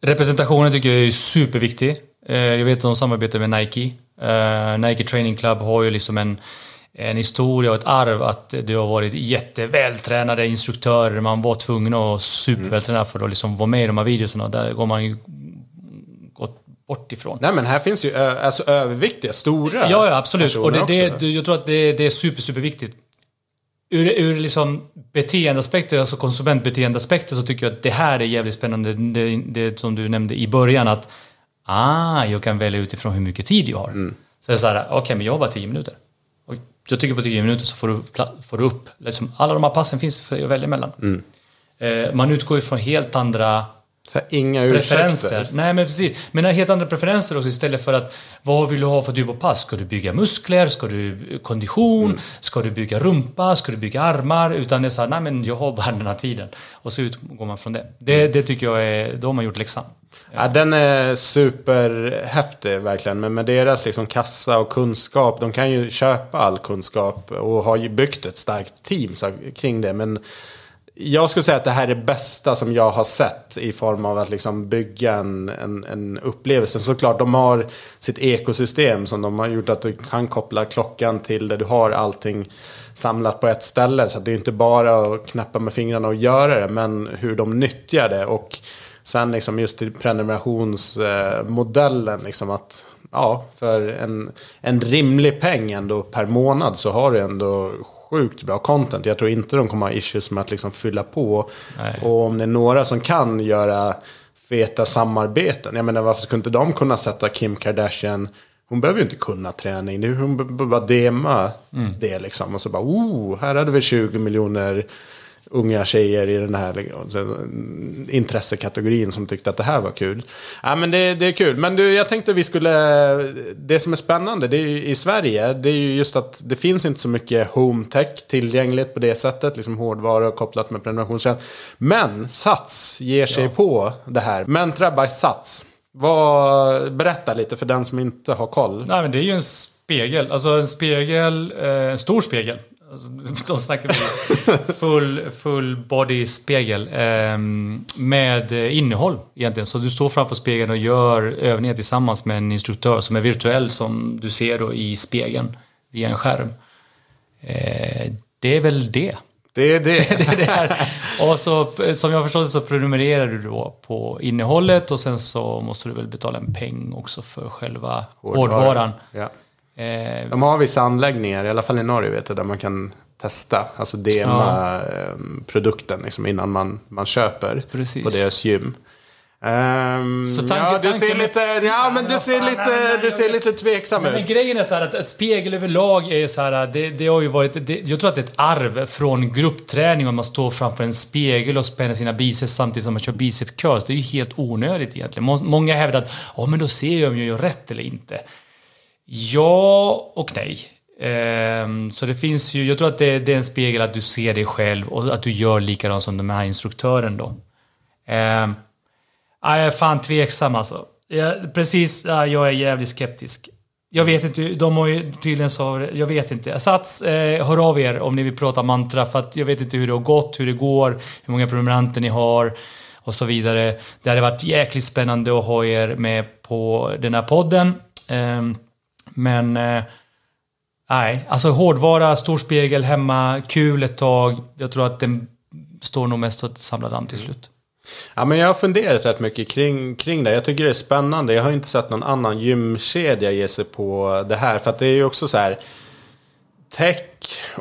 Representationen tycker jag är superviktig. Eh, jag vet att de samarbetar med Nike. Eh, Nike Training Club har ju liksom en, en historia och ett arv att det har varit jättevältränade instruktörer. Man var tvungen att vara supervältränad för att liksom vara med i de här videorna. Där går man ju gått bort ifrån. Nej men här finns ju alltså, överviktiga, stora Ja, ja absolut. Och det, det, jag tror att det, det är super, superviktigt. Ur, ur liksom beteendeaspekter, alltså konsumentbeteendeaspekter, så tycker jag att det här är jävligt spännande. Det, det som du nämnde i början, att ah, jag kan välja utifrån hur mycket tid jag har. Mm. Så så här, okej, okay, men jag har bara tio minuter. Och jag tycker på tio minuter så får du, får du upp, liksom, alla de här passen finns för att välja mellan. Mm. Eh, man utgår ifrån helt andra så här, inga preferenser. ursäkter. Nej men precis. Men helt andra preferenser också istället för att vad vill du ha för typ av pass? Ska du bygga muskler? Ska du kondition? Mm. Ska du bygga rumpa? Ska du bygga armar? Utan det är så här, nej men jag har bara den här tiden. Och så utgår man från det. Det, det tycker jag är, då har man gjort läxan. Ja, den är superhäftig verkligen. Men med deras liksom kassa och kunskap. De kan ju köpa all kunskap och har ju byggt ett starkt team kring det. Men jag skulle säga att det här är det bästa som jag har sett i form av att liksom bygga en, en, en upplevelse. Såklart, de har sitt ekosystem som de har gjort att du kan koppla klockan till det. Du har allting samlat på ett ställe. Så det är inte bara att knäppa med fingrarna och göra det, men hur de nyttjar det. Och sen liksom just till prenumerationsmodellen, liksom att ja, för en, en rimlig peng ändå per månad så har du ändå sjukt bra content. Jag tror inte de kommer ha issues med att liksom fylla på. Nej. Och om det är några som kan göra feta samarbeten. Jag menar varför skulle inte de kunna sätta Kim Kardashian hon behöver ju inte kunna träning. Det är hon behöver bara DMa Mm. det liksom. Och så bara, oh, här hade vi 20 miljoner unga tjejer i den här liksom, intressekategorin som tyckte att det här var kul. Ja, men det, det är kul. Men du, jag tänkte vi skulle... Det som är spännande det är ju, i Sverige, det är ju just att det finns inte så mycket home tech tillgängligt på det sättet. Liksom hårdvara kopplat med prenumerationstjänst. Men Sats ger sig Ja. på det här. Mentra by Sats. Vad, berätta lite för den som inte har koll. Nej men det är ju en spegel. Alltså en spegel, eh, en stor spegel. Alltså, de snackar vi full, full body spegel. Eh, med eh, innehåll egentligen. Så du står framför spegeln och gör övningar tillsammans med en instruktör som är virtuell som du ser då i spegeln via en skärm. Eh, det är väl det. Det är det. det är det här. Och så, som jag förstår så prenumererar du då på innehållet och sen så måste du väl betala en peng också för själva hårdvaran. Ja. Eh, De har vissa anläggningar, i alla fall i Norge vet jag, där man kan testa. Alltså DMa eh, produkten liksom, innan man, man köper Precis. på deras gym. Ehm, Så tanke- ja, du tanken ser med- lite, ja, men du ser lite, du ser lite tveksam Men ut. grejen är så här att spegel överlag är så här, det, det har ju varit, det, jag tror att det är ett arv från gruppträning om man står framför en spegel och spänner sina biceps samtidigt som man kör bicep curls. Det är ju helt onödigt egentligen. Må- Många hävdar att oh, men då ser jag om jag gör rätt eller inte. Ja och nej. Ehm, så det finns ju, jag tror att det, det är en spegel att du ser dig själv och att du gör likadant som den här instruktören då. Ehm, jag är fan tveksam alltså. Jag, precis, jag är jävligt skeptisk. Jag vet inte, de har ju tydligen så, jag vet inte. Sats, eh, hör av er om ni vill prata mantra för att jag vet inte hur det har gått, hur det går, hur många prenumeranter ni har och så vidare. Det hade varit jäkligt spännande att ha er med på den här podden. Ehm, men eh, nej, alltså hårdvara, stor spegel hemma, kul ett tag. Jag tror att den står nog mest att samla damm till slut. Ja, men jag har funderat rätt mycket kring, kring det. Jag tycker det är spännande. Jag har inte sett någon annan gymkedja ge sig på det här. För att det är ju också så här. Tech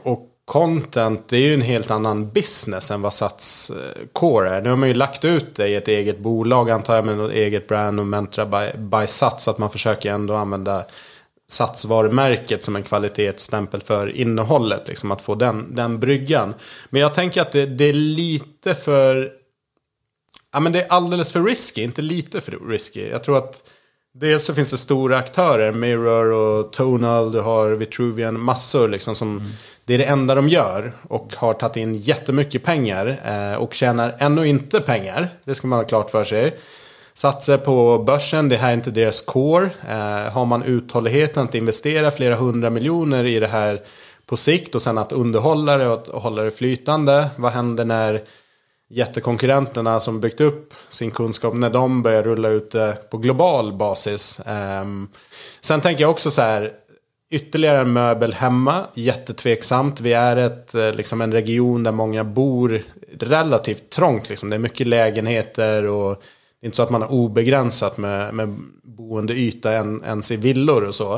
och content, det är ju en helt annan business än vad Sats eh, Core är. Nu har man ju lagt ut det i ett eget bolag antar jag med något eget brand och Mentra by, by Sats. Så att man försöker ändå använda Sats-varumärket som en kvalitetsstämpel för innehållet. Liksom att få den, den bryggan. Men jag tänker att det, det är lite för Ja, men det är alldeles för risky, inte lite för risky. Jag tror att dels så finns det stora aktörer, Mirror och Tonal, du har Vitruvian, massor liksom som det är det enda de gör och har tagit in jättemycket pengar eh, och tjänar ännu inte pengar. Det ska man ha klart för sig. Satser på börsen, det här är inte deras core. Eh, har man uthålligheten att investera flera hundra miljoner i det här på sikt och sen att underhålla det och att hålla det flytande. Vad händer när jättekonkurrenterna som byggt upp sin kunskap när de börjar rulla ut det på global basis. Ehm, sen tänker jag också så här. Ytterligare en möbel hemma, jättetveksamt. Vi är ett, eh, liksom en region där många bor relativt trångt. Liksom. Det är mycket lägenheter och det är inte så att man har obegränsat med, med boendeyta än, ens i villor och så.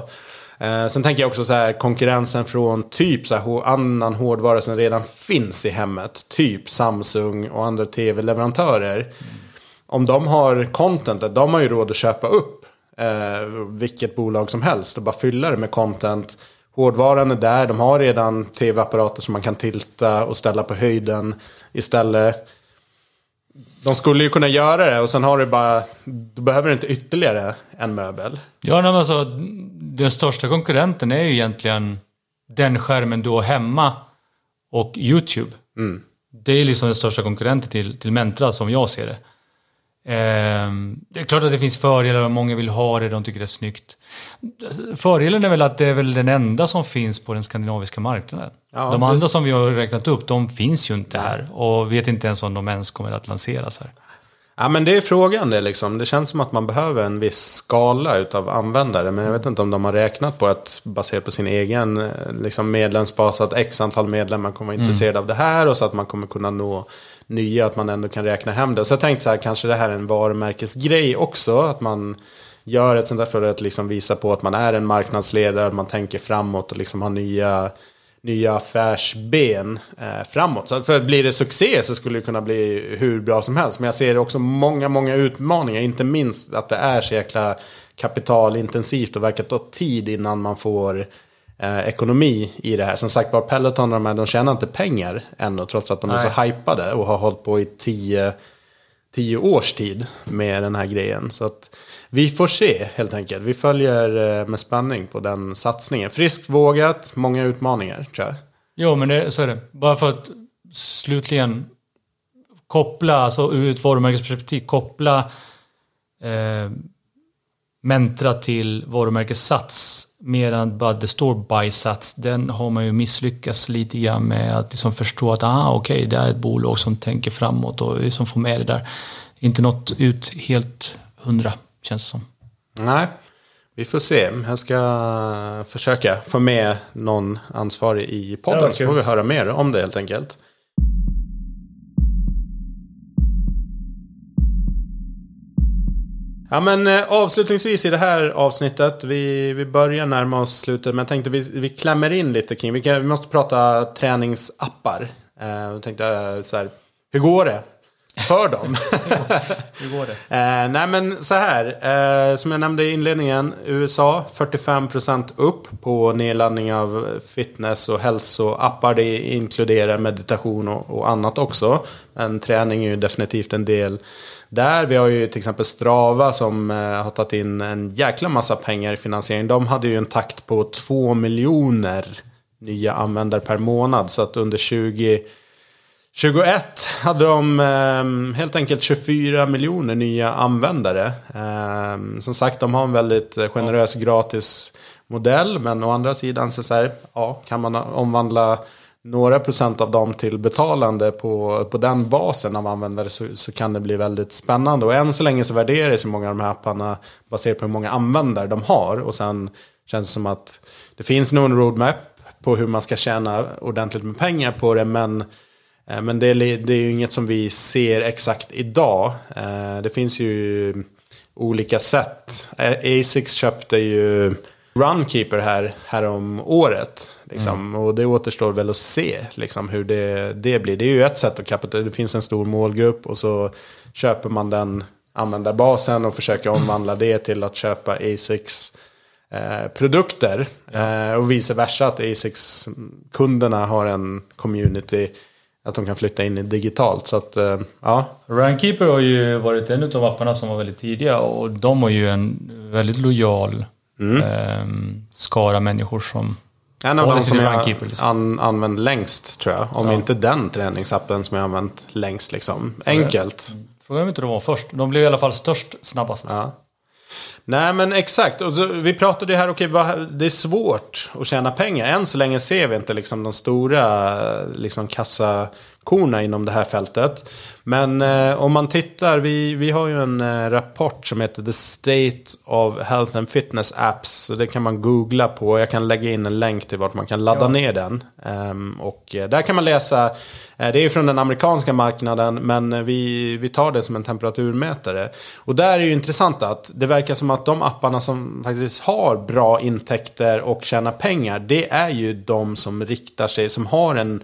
Eh, sen tänker jag också så här konkurrensen från typ så här, annan hårdvara som redan finns i hemmet. Typ Samsung och andra tv-leverantörer. Mm. Om de har contentet, de har ju råd att köpa upp eh, vilket bolag som helst och bara fylla det med content. Hårdvaran är där, de har redan tv-apparater som man kan tilta och ställa på höjden istället. De skulle ju kunna göra det och sen har du bara, du behöver inte ytterligare en möbel. Ja, men alltså, den största konkurrenten är ju egentligen den skärmen du har hemma och YouTube. Mm. Det är liksom den största konkurrenten till, till Mentra som jag ser det. Ehm, det är klart att det finns fördelar och många vill ha det, de tycker det är snyggt. Fördelen är väl att det är väl den enda som finns på den skandinaviska marknaden. Ja, de andra som vi har räknat upp, de finns ju inte här och vet inte ens om de ens kommer att lanseras här. Ja men det är frågan det liksom. Det känns som att man behöver en viss skala utav användare. Men jag vet inte om de har räknat på att baserat på sin egen eh, liksom, medlemsbas. Att x antal medlemmar kommer vara intresserade mm. av det här. Och så att man kommer kunna nå nya. Att man ändå kan räkna hem det. Så jag tänkte så här, kanske det här är en varumärkesgrej också. Att man gör ett sånt där för att liksom visa på att man är en marknadsledare. Att man tänker framåt och liksom har nya nya affärsben eh, framåt. Så för blir det succé så skulle det kunna bli hur bra som helst. Men jag ser också många, många utmaningar. Inte minst att det är så jäkla kapitalintensivt och verkar ta tid innan man får eh, ekonomi i det här. Som sagt var, Peloton de, här, de tjänar inte pengar ännu trots att de Nej. är så hypade och har hållit på i tio, tio års tid med den här grejen. Så att, vi får se helt enkelt. Vi följer eh, med spänning på den satsningen. Friskt vågat, många utmaningar tror jag. Jo, men det, så är det. Bara för att slutligen koppla, alltså ur ett varumärkesperspektiv, koppla eh, Mentra till varumärkessats mer än bara det står by sats. Den har man ju misslyckats lite grann med att liksom förstå att ah, okej, okay, det är ett bolag som tänker framåt och som får med det där. Inte nått ut helt hundra känns det som. Nej, vi får se. Jag ska försöka få med någon ansvarig i podden ja, så får vi höra mer om det helt enkelt. Ja men eh, avslutningsvis i det här avsnittet, vi, vi börjar närma oss slutet, men jag tänkte vi, vi klämmer in lite kring, vi, kan, vi måste prata träningsappar. Eh, jag tänkte eh, så här, hur går det för dem. Hur går det? Eh, nej men så här, eh, som jag nämnde i inledningen, USA 45% upp på nedladdning av fitness och hälsoappar. Det inkluderar meditation och, och, annat också. Men träning är ju definitivt en del där. Vi har ju till exempel Strava som eh, har tagit in en jäkla massa pengar i finansiering. De hade ju en takt på 2 miljoner nya användare per månad. Så att under 20 21 hade de eh, helt enkelt 24 miljoner nya användare. Eh, som sagt, de har en väldigt eh, generös gratis modell. Men å andra sidan så, så här, ja, kan man omvandla några procent av dem till betalande på, på den basen av användare så, så kan det bli väldigt spännande. Och än så länge så värderar så många av de här apparna baserat på hur många användare de har. Och sen känns det som att det finns nog en roadmap på hur man ska tjäna ordentligt med pengar på det. Men men det är, det är ju inget som vi ser exakt idag. Eh, det finns ju olika sätt. Eh, Asics köpte ju Runkeeper här, här om året. Liksom. Mm. Och det återstår väl att se liksom, hur det, det blir. Det är ju ett sätt att kapitalisera. Det finns en stor målgrupp och så köper man den användarbasen och försöker omvandla det till att köpa Asics eh, produkter. Ja. Eh, och vice versa att Asics-kunderna har en community att de kan flytta in i digitalt. Så att, eh, ja. Runkeeper har ju varit en av apparna som var väldigt tidiga och de har ju en väldigt lojal mm. eh, skara människor som en av de som jag liksom. an, använt längst tror jag. Om ja. inte den träningsappen som jag använt längst liksom. Enkelt. Frågan om inte de var först. De blev i alla fall störst snabbast. Ja. Nej men exakt. Och så, vi pratade ju här, okej, okay, det är svårt att tjäna pengar. Än så länge ser vi inte liksom de stora liksom, kassa korna inom det här fältet. Men eh, om man tittar, vi, vi har ju en eh, rapport som heter The State of Health and Fitness Apps. Så det kan man googla på. Jag kan lägga in en länk till vart man kan ladda ja. ner den. Um, och eh, där kan man läsa, eh, det är från den amerikanska marknaden, men eh, vi, vi tar det som en temperaturmätare. Och där är ju intressant att det verkar som att de apparna som faktiskt har bra intäkter och tjänar pengar, det är ju de som riktar sig, som har en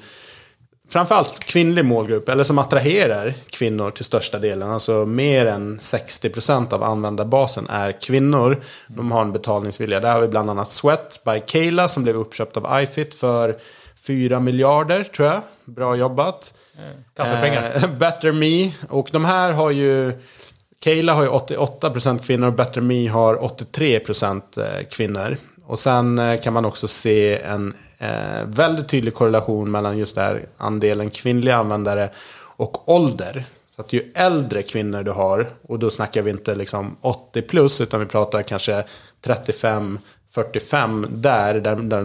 framförallt kvinnlig målgrupp, eller som attraherar kvinnor till största delen. Alltså mer än 60% av användarbasen är kvinnor. De har en betalningsvilja. Där har vi bland annat Sweat by Kayla som blev uppköpt av iFit för 4 miljarder tror jag. Bra jobbat. Kaffepengar. Eh, Better Me. Och de här har ju... Kayla har ju 88% kvinnor och Better Me har 83% eh, kvinnor. Och sen eh, kan man också se en eh, väldigt tydlig korrelation mellan just där andelen kvinnliga användare och ålder. Så att ju äldre kvinnor du har, och då snackar vi inte liksom 80 plus, utan vi pratar kanske 35, 45, där, där, där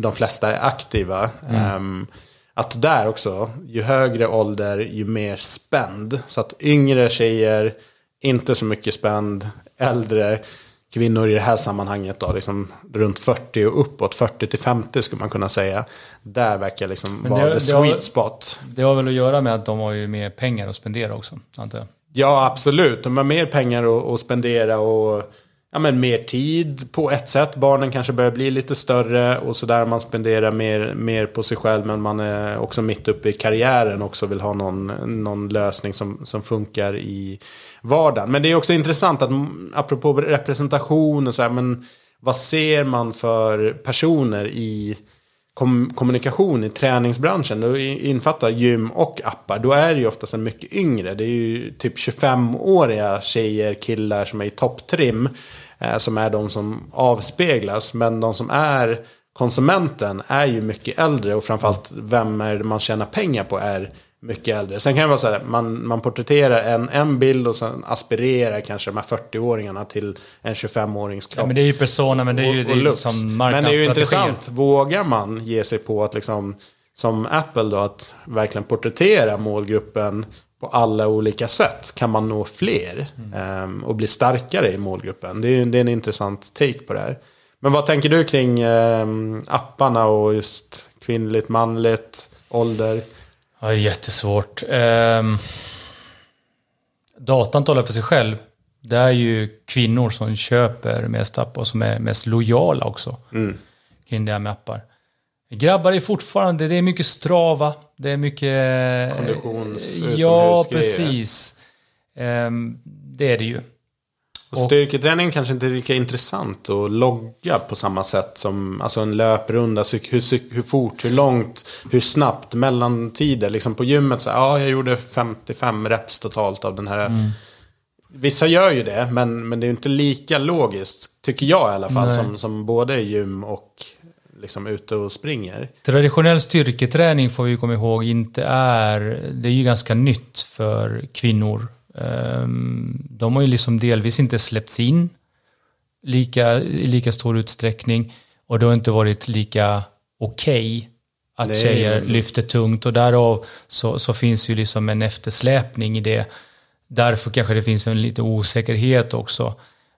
de flesta är aktiva. Mm. Um, att där också, ju högre ålder, ju mer spänd. Så att yngre tjejer, inte så mycket spänd, äldre kvinnor i det här sammanhanget då, liksom runt 40 och uppåt, 40 till 50 skulle man kunna säga. Där verkar liksom vara det, the sweet har, spot. Det har väl att göra med att de har ju mer pengar att spendera också, antar jag. Ja, absolut. De har mer pengar att, att spendera och ja, men mer tid på ett sätt. Barnen kanske börjar bli lite större och sådär. Man spenderar mer, mer på sig själv men man är också mitt uppe i karriären också vill ha någon, någon lösning som, som funkar i vardagen. Men det är också intressant att apropå representation och så här, men vad ser man för personer i kom kommunikation i träningsbranschen? Då infattar gym och appar. Då är det ju oftast en mycket yngre. Det är ju typ 25-åriga tjejer, killar som är i topptrim. Eh, som är de som avspeglas. Men de som är konsumenten är ju mycket äldre. Och framförallt vem är det man tjänar pengar på är mycket äldre. Sen kan det vara så här, man, man porträtterar en, en bild och sen aspirerar kanske de här 40-åringarna till en 25-årings kropp. Ja, men det är ju persona, men det är ju, det är liksom Men det är ju intressant, vågar man ge sig på att liksom, som Apple då, att verkligen porträttera målgruppen på alla olika sätt kan man nå fler mm. um, och bli starkare i målgruppen. Det är, det är en intressant take på det här. Men vad tänker du kring um, apparna och just kvinnligt, manligt, ålder? Ja, jättesvårt. Um, datan talar för sig själv. Det är ju kvinnor som köper mest appar och som är mest lojala också. Mm. Kring det här med appar. Grabbar är fortfarande, det är mycket strava. Det är mycket... Konditions Ja, precis. Um, det är det ju. Och styrketräning kanske inte är lika intressant att logga på samma sätt som alltså en löprunda. Hur, hur fort, hur långt, hur snabbt, mellantider. Liksom på gymmet så ja, jag gjorde 55 reps totalt av den här. Mm. Vissa gör ju det, men, men det är inte lika logiskt, tycker jag i alla fall, som, som både gym och liksom ute och springer. Traditionell styrketräning får vi komma ihåg inte är, det är ju ganska nytt för kvinnor de har ju liksom delvis inte släppts in lika, i lika stor utsträckning och det har inte varit lika okej okay att Nej. tjejer lyfter tungt och därav så, så finns ju liksom en eftersläpning i det. Därför kanske det finns en lite osäkerhet också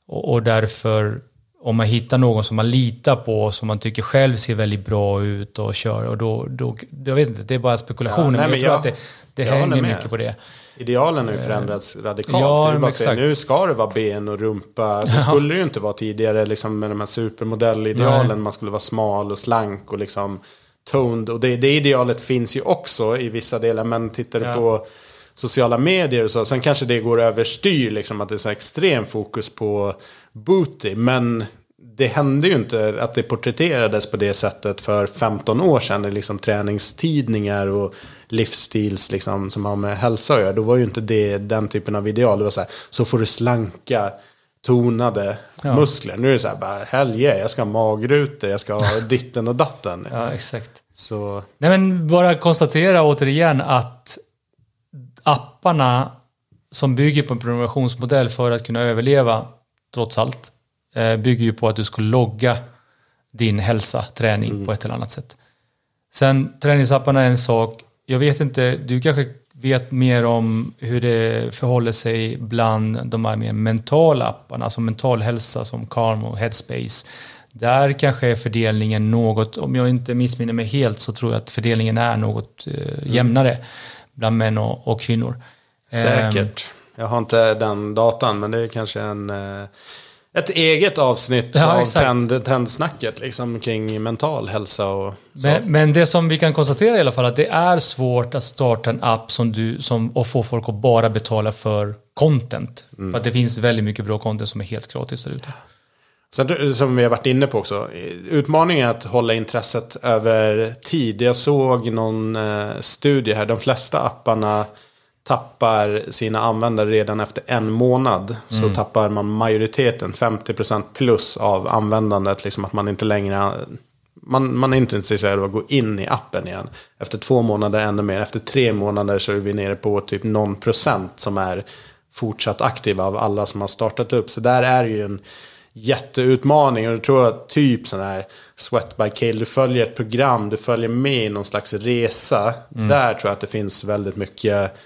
och, och därför om man hittar någon som man litar på, som man tycker själv ser väldigt bra ut och kör och då, då jag vet inte, det är bara spekulationer, ja, nej, men jag, jag tror att det, det hänger mycket på det. Idealen har ju förändrats radikalt. Ja, det är bara säga, nu ska det vara ben och rumpa. Det skulle det ju inte vara tidigare liksom, med de här supermodellidealen. Man skulle vara smal och slank och liksom toned. Och det, det idealet finns ju också i vissa delar. Men tittar du ja. på sociala medier och så. Sen kanske det går överstyr liksom att det är så extrem fokus på booty. Men det hände ju inte att det porträtterades på det sättet för 15 år sedan i liksom träningstidningar och livsstils liksom, som har med hälsa att göra. Då var ju inte det den typen av ideal. Det var så här, så får du slanka, tonade ja. muskler. Nu är det så här, bara helge, jag ska ha magrutor, jag ska ha ditten och datten. ja, exakt. Så... Nej, men bara konstatera återigen att apparna som bygger på en prenumerationsmodell för att kunna överleva, trots allt, eh, bygger ju på att du ska logga din hälsa, träning mm. på ett eller annat sätt. Sen träningsapparna är en sak, jag vet inte, du kanske vet mer om hur det förhåller sig bland de här mer mentala apparna, alltså mental hälsa som Calm och Headspace. Där kanske är fördelningen något, om jag inte missminner mig helt, så tror jag att fördelningen är något eh, jämnare bland män och, och kvinnor. Säkert. Jag har inte den datan, men det är kanske en, eh, ett eget avsnitt Ja, av exakt. trend, trendsnacket liksom, kring mental hälsa och så. Men, men det som vi kan konstatera i alla fall att det är svårt att starta en app som du, som, och få folk att bara betala för content. För att det finns väldigt mycket bra content som är helt gratis där ute. Sen, som vi har varit inne på också. Utmaningen är att hålla intresset över tid. Jag såg någon eh, studie här. De flesta apparna tappar sina användare redan efter en månad. Så tappar man majoriteten, 50% plus av användandet. Liksom att man inte längre... Man, man är inte intresserad av att gå in i appen igen. Efter två månader ännu mer. Efter tre månader så är vi nere på typ någon procent som är fortsatt aktiva av alla som har startat upp. Så där är ju en jätteutmaning. Och jag tror att typ sån här Sweat by Kill, du följer ett program, du följer med i någon slags resa. Där tror jag att det finns väldigt mycket,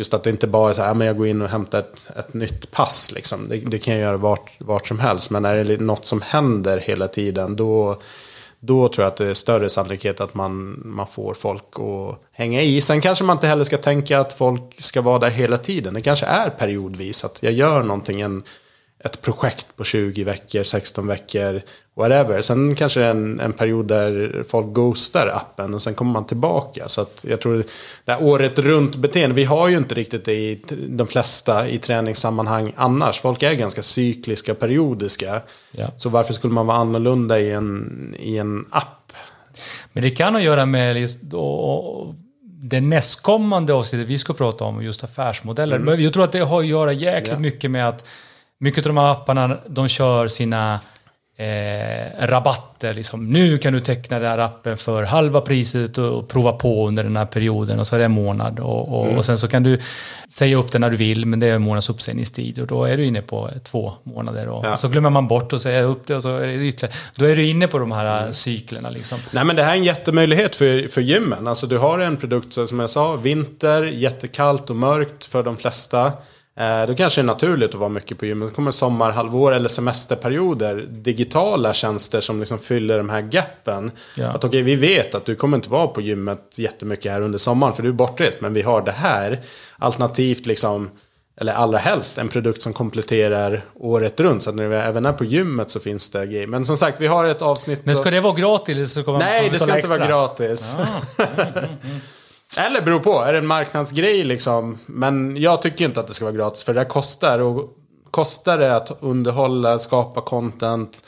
just att det inte bara är så här, ah, men jag går in och hämtar ett, ett nytt pass. Liksom. Det, det kan jag göra vart, vart som helst. Men är det något som händer hela tiden, då, då tror jag att det är större sannolikhet att man, man får folk att hänga i. Sen kanske man inte heller ska tänka att folk ska vara där hela tiden. Det kanske är periodvis att jag gör någonting, en, ett projekt på 20 veckor, 16 veckor, whatever. Sen kanske det är en, en period där folk ghostar appen och sen kommer man tillbaka. Så att jag tror det här året runt beteende, vi har ju inte riktigt det i de flesta i träningssammanhang annars. Folk är ganska cykliska, periodiska. Ja. Så varför skulle man vara annorlunda i en, i en app? Men det kan ha att göra med just då, det nästkommande avsnittet vi ska prata om, just affärsmodeller. Men jag tror att det har att göra jäkligt Ja. mycket med att mycket av de här apparna, de kör sina eh, rabatter. Liksom. Nu kan du teckna den här appen för halva priset och, och prova på under den här perioden och så är det en månad. Och, och, och sen så kan du säga upp den när du vill, men det är en månads uppsägningstid och då är du inne på två månader. Och, Ja. och så glömmer man bort att säga upp det och så är det ytterligare. Då är du inne på de här mm. cyklerna liksom. Nej men det här är en jättemöjlighet för, för gymmen. Alltså du har en produkt som jag sa, vinter, jättekallt och mörkt för de flesta. Eh, då kanske det är naturligt att vara mycket på gymmet. Det kommer sommarhalvår eller semesterperioder. Digitala tjänster som liksom fyller de här gappen. Ja. Att okej, vi vet att du kommer inte vara på gymmet jättemycket här under sommaren för du är bortrest. Men vi har det här. Alternativt liksom, eller allra helst en produkt som kompletterar året runt. Så att när vi även är på gymmet så finns det grejer. Men som sagt, vi har ett avsnitt. Men så- ska det vara gratis så kommer Nej, det ska inte vara gratis. Eller beror på, är det en marknadsgrej liksom? Men jag tycker inte att det ska vara gratis för det här kostar. Och kostar det att underhålla, skapa content,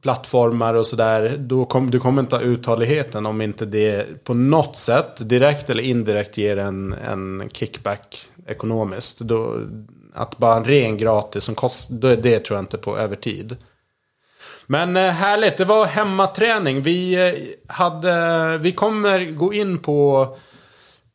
plattformar och sådär. Då kom, du kommer inte ha uthålligheten om inte det på något sätt, direkt eller indirekt, ger en, en kickback ekonomiskt. Då, att bara en ren gratis som kost, då är det tror jag inte på över tid. Men eh, härligt, det var hemmaträning. Vi, eh, hade, vi kommer gå in på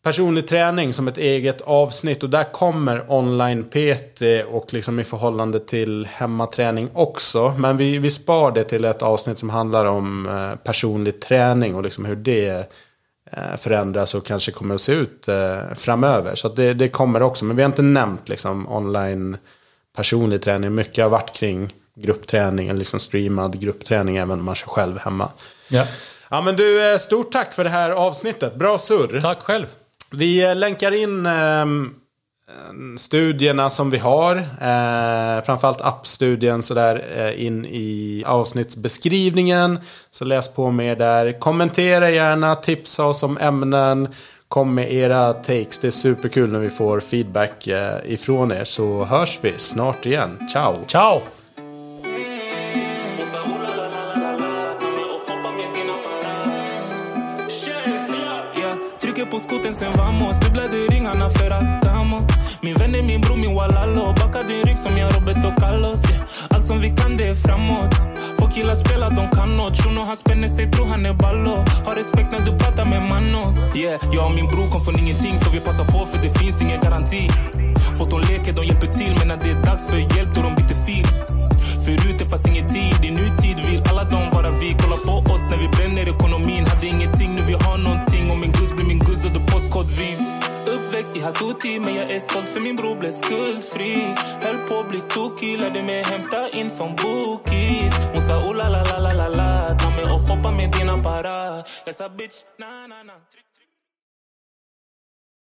personlig träning som ett eget avsnitt. Och där kommer online-PT och liksom i förhållande till hemmaträning också. Men vi, vi spar det till ett avsnitt som handlar om eh, personlig träning och liksom hur det eh, förändras och kanske kommer att se ut eh, framöver. Så det, det kommer också. Men vi har inte nämnt liksom online personlig träning. Mycket har varit kring gruppträning, eller liksom streamad gruppträning även om man kör själv hemma. Ja. Ja men du, stort tack för det här avsnittet. Bra surr. Tack själv. Vi länkar in eh, studierna som vi har. Eh, framförallt appstudien sådär eh, in i avsnittsbeskrivningen. Så läs på mer där. Kommentera gärna, tipsa oss om ämnen. Kom med era takes. Det är superkul när vi får feedback eh, ifrån er. Så hörs vi snart igen. Ciao! Ciao! På skoten sen vamos. Dubblade ringarna för att damo. Min vän är min bror, min walalo. Backa din rygg som jag Roberto Carlos. Yeah. Allt som vi kan det är framåt. Få killar spela, de kan nåt. Shuno han spänner sig, tror han är ballo. Har respekt när du pratar med mano. Yeah, jag och min bror kom från ingenting Så vi passar på för det finns ingen garanti. Foton leker, de hjälper till Men när det är dags för hjälp då de byter fil Förut det fanns ingen tid, i nutid vill alla de vara vi. Kolla på oss när vi bränner ekonomin. Hade ingenting, nu vi har nånting. I hattuti, Men jag är stolt för min bror blev skuldfri. Höll på att bli tokig, lärde mig hämta in som bookies Hon sa oh la la la la la la Ta mig och hoppa med dina para Jag sa bitch na na na.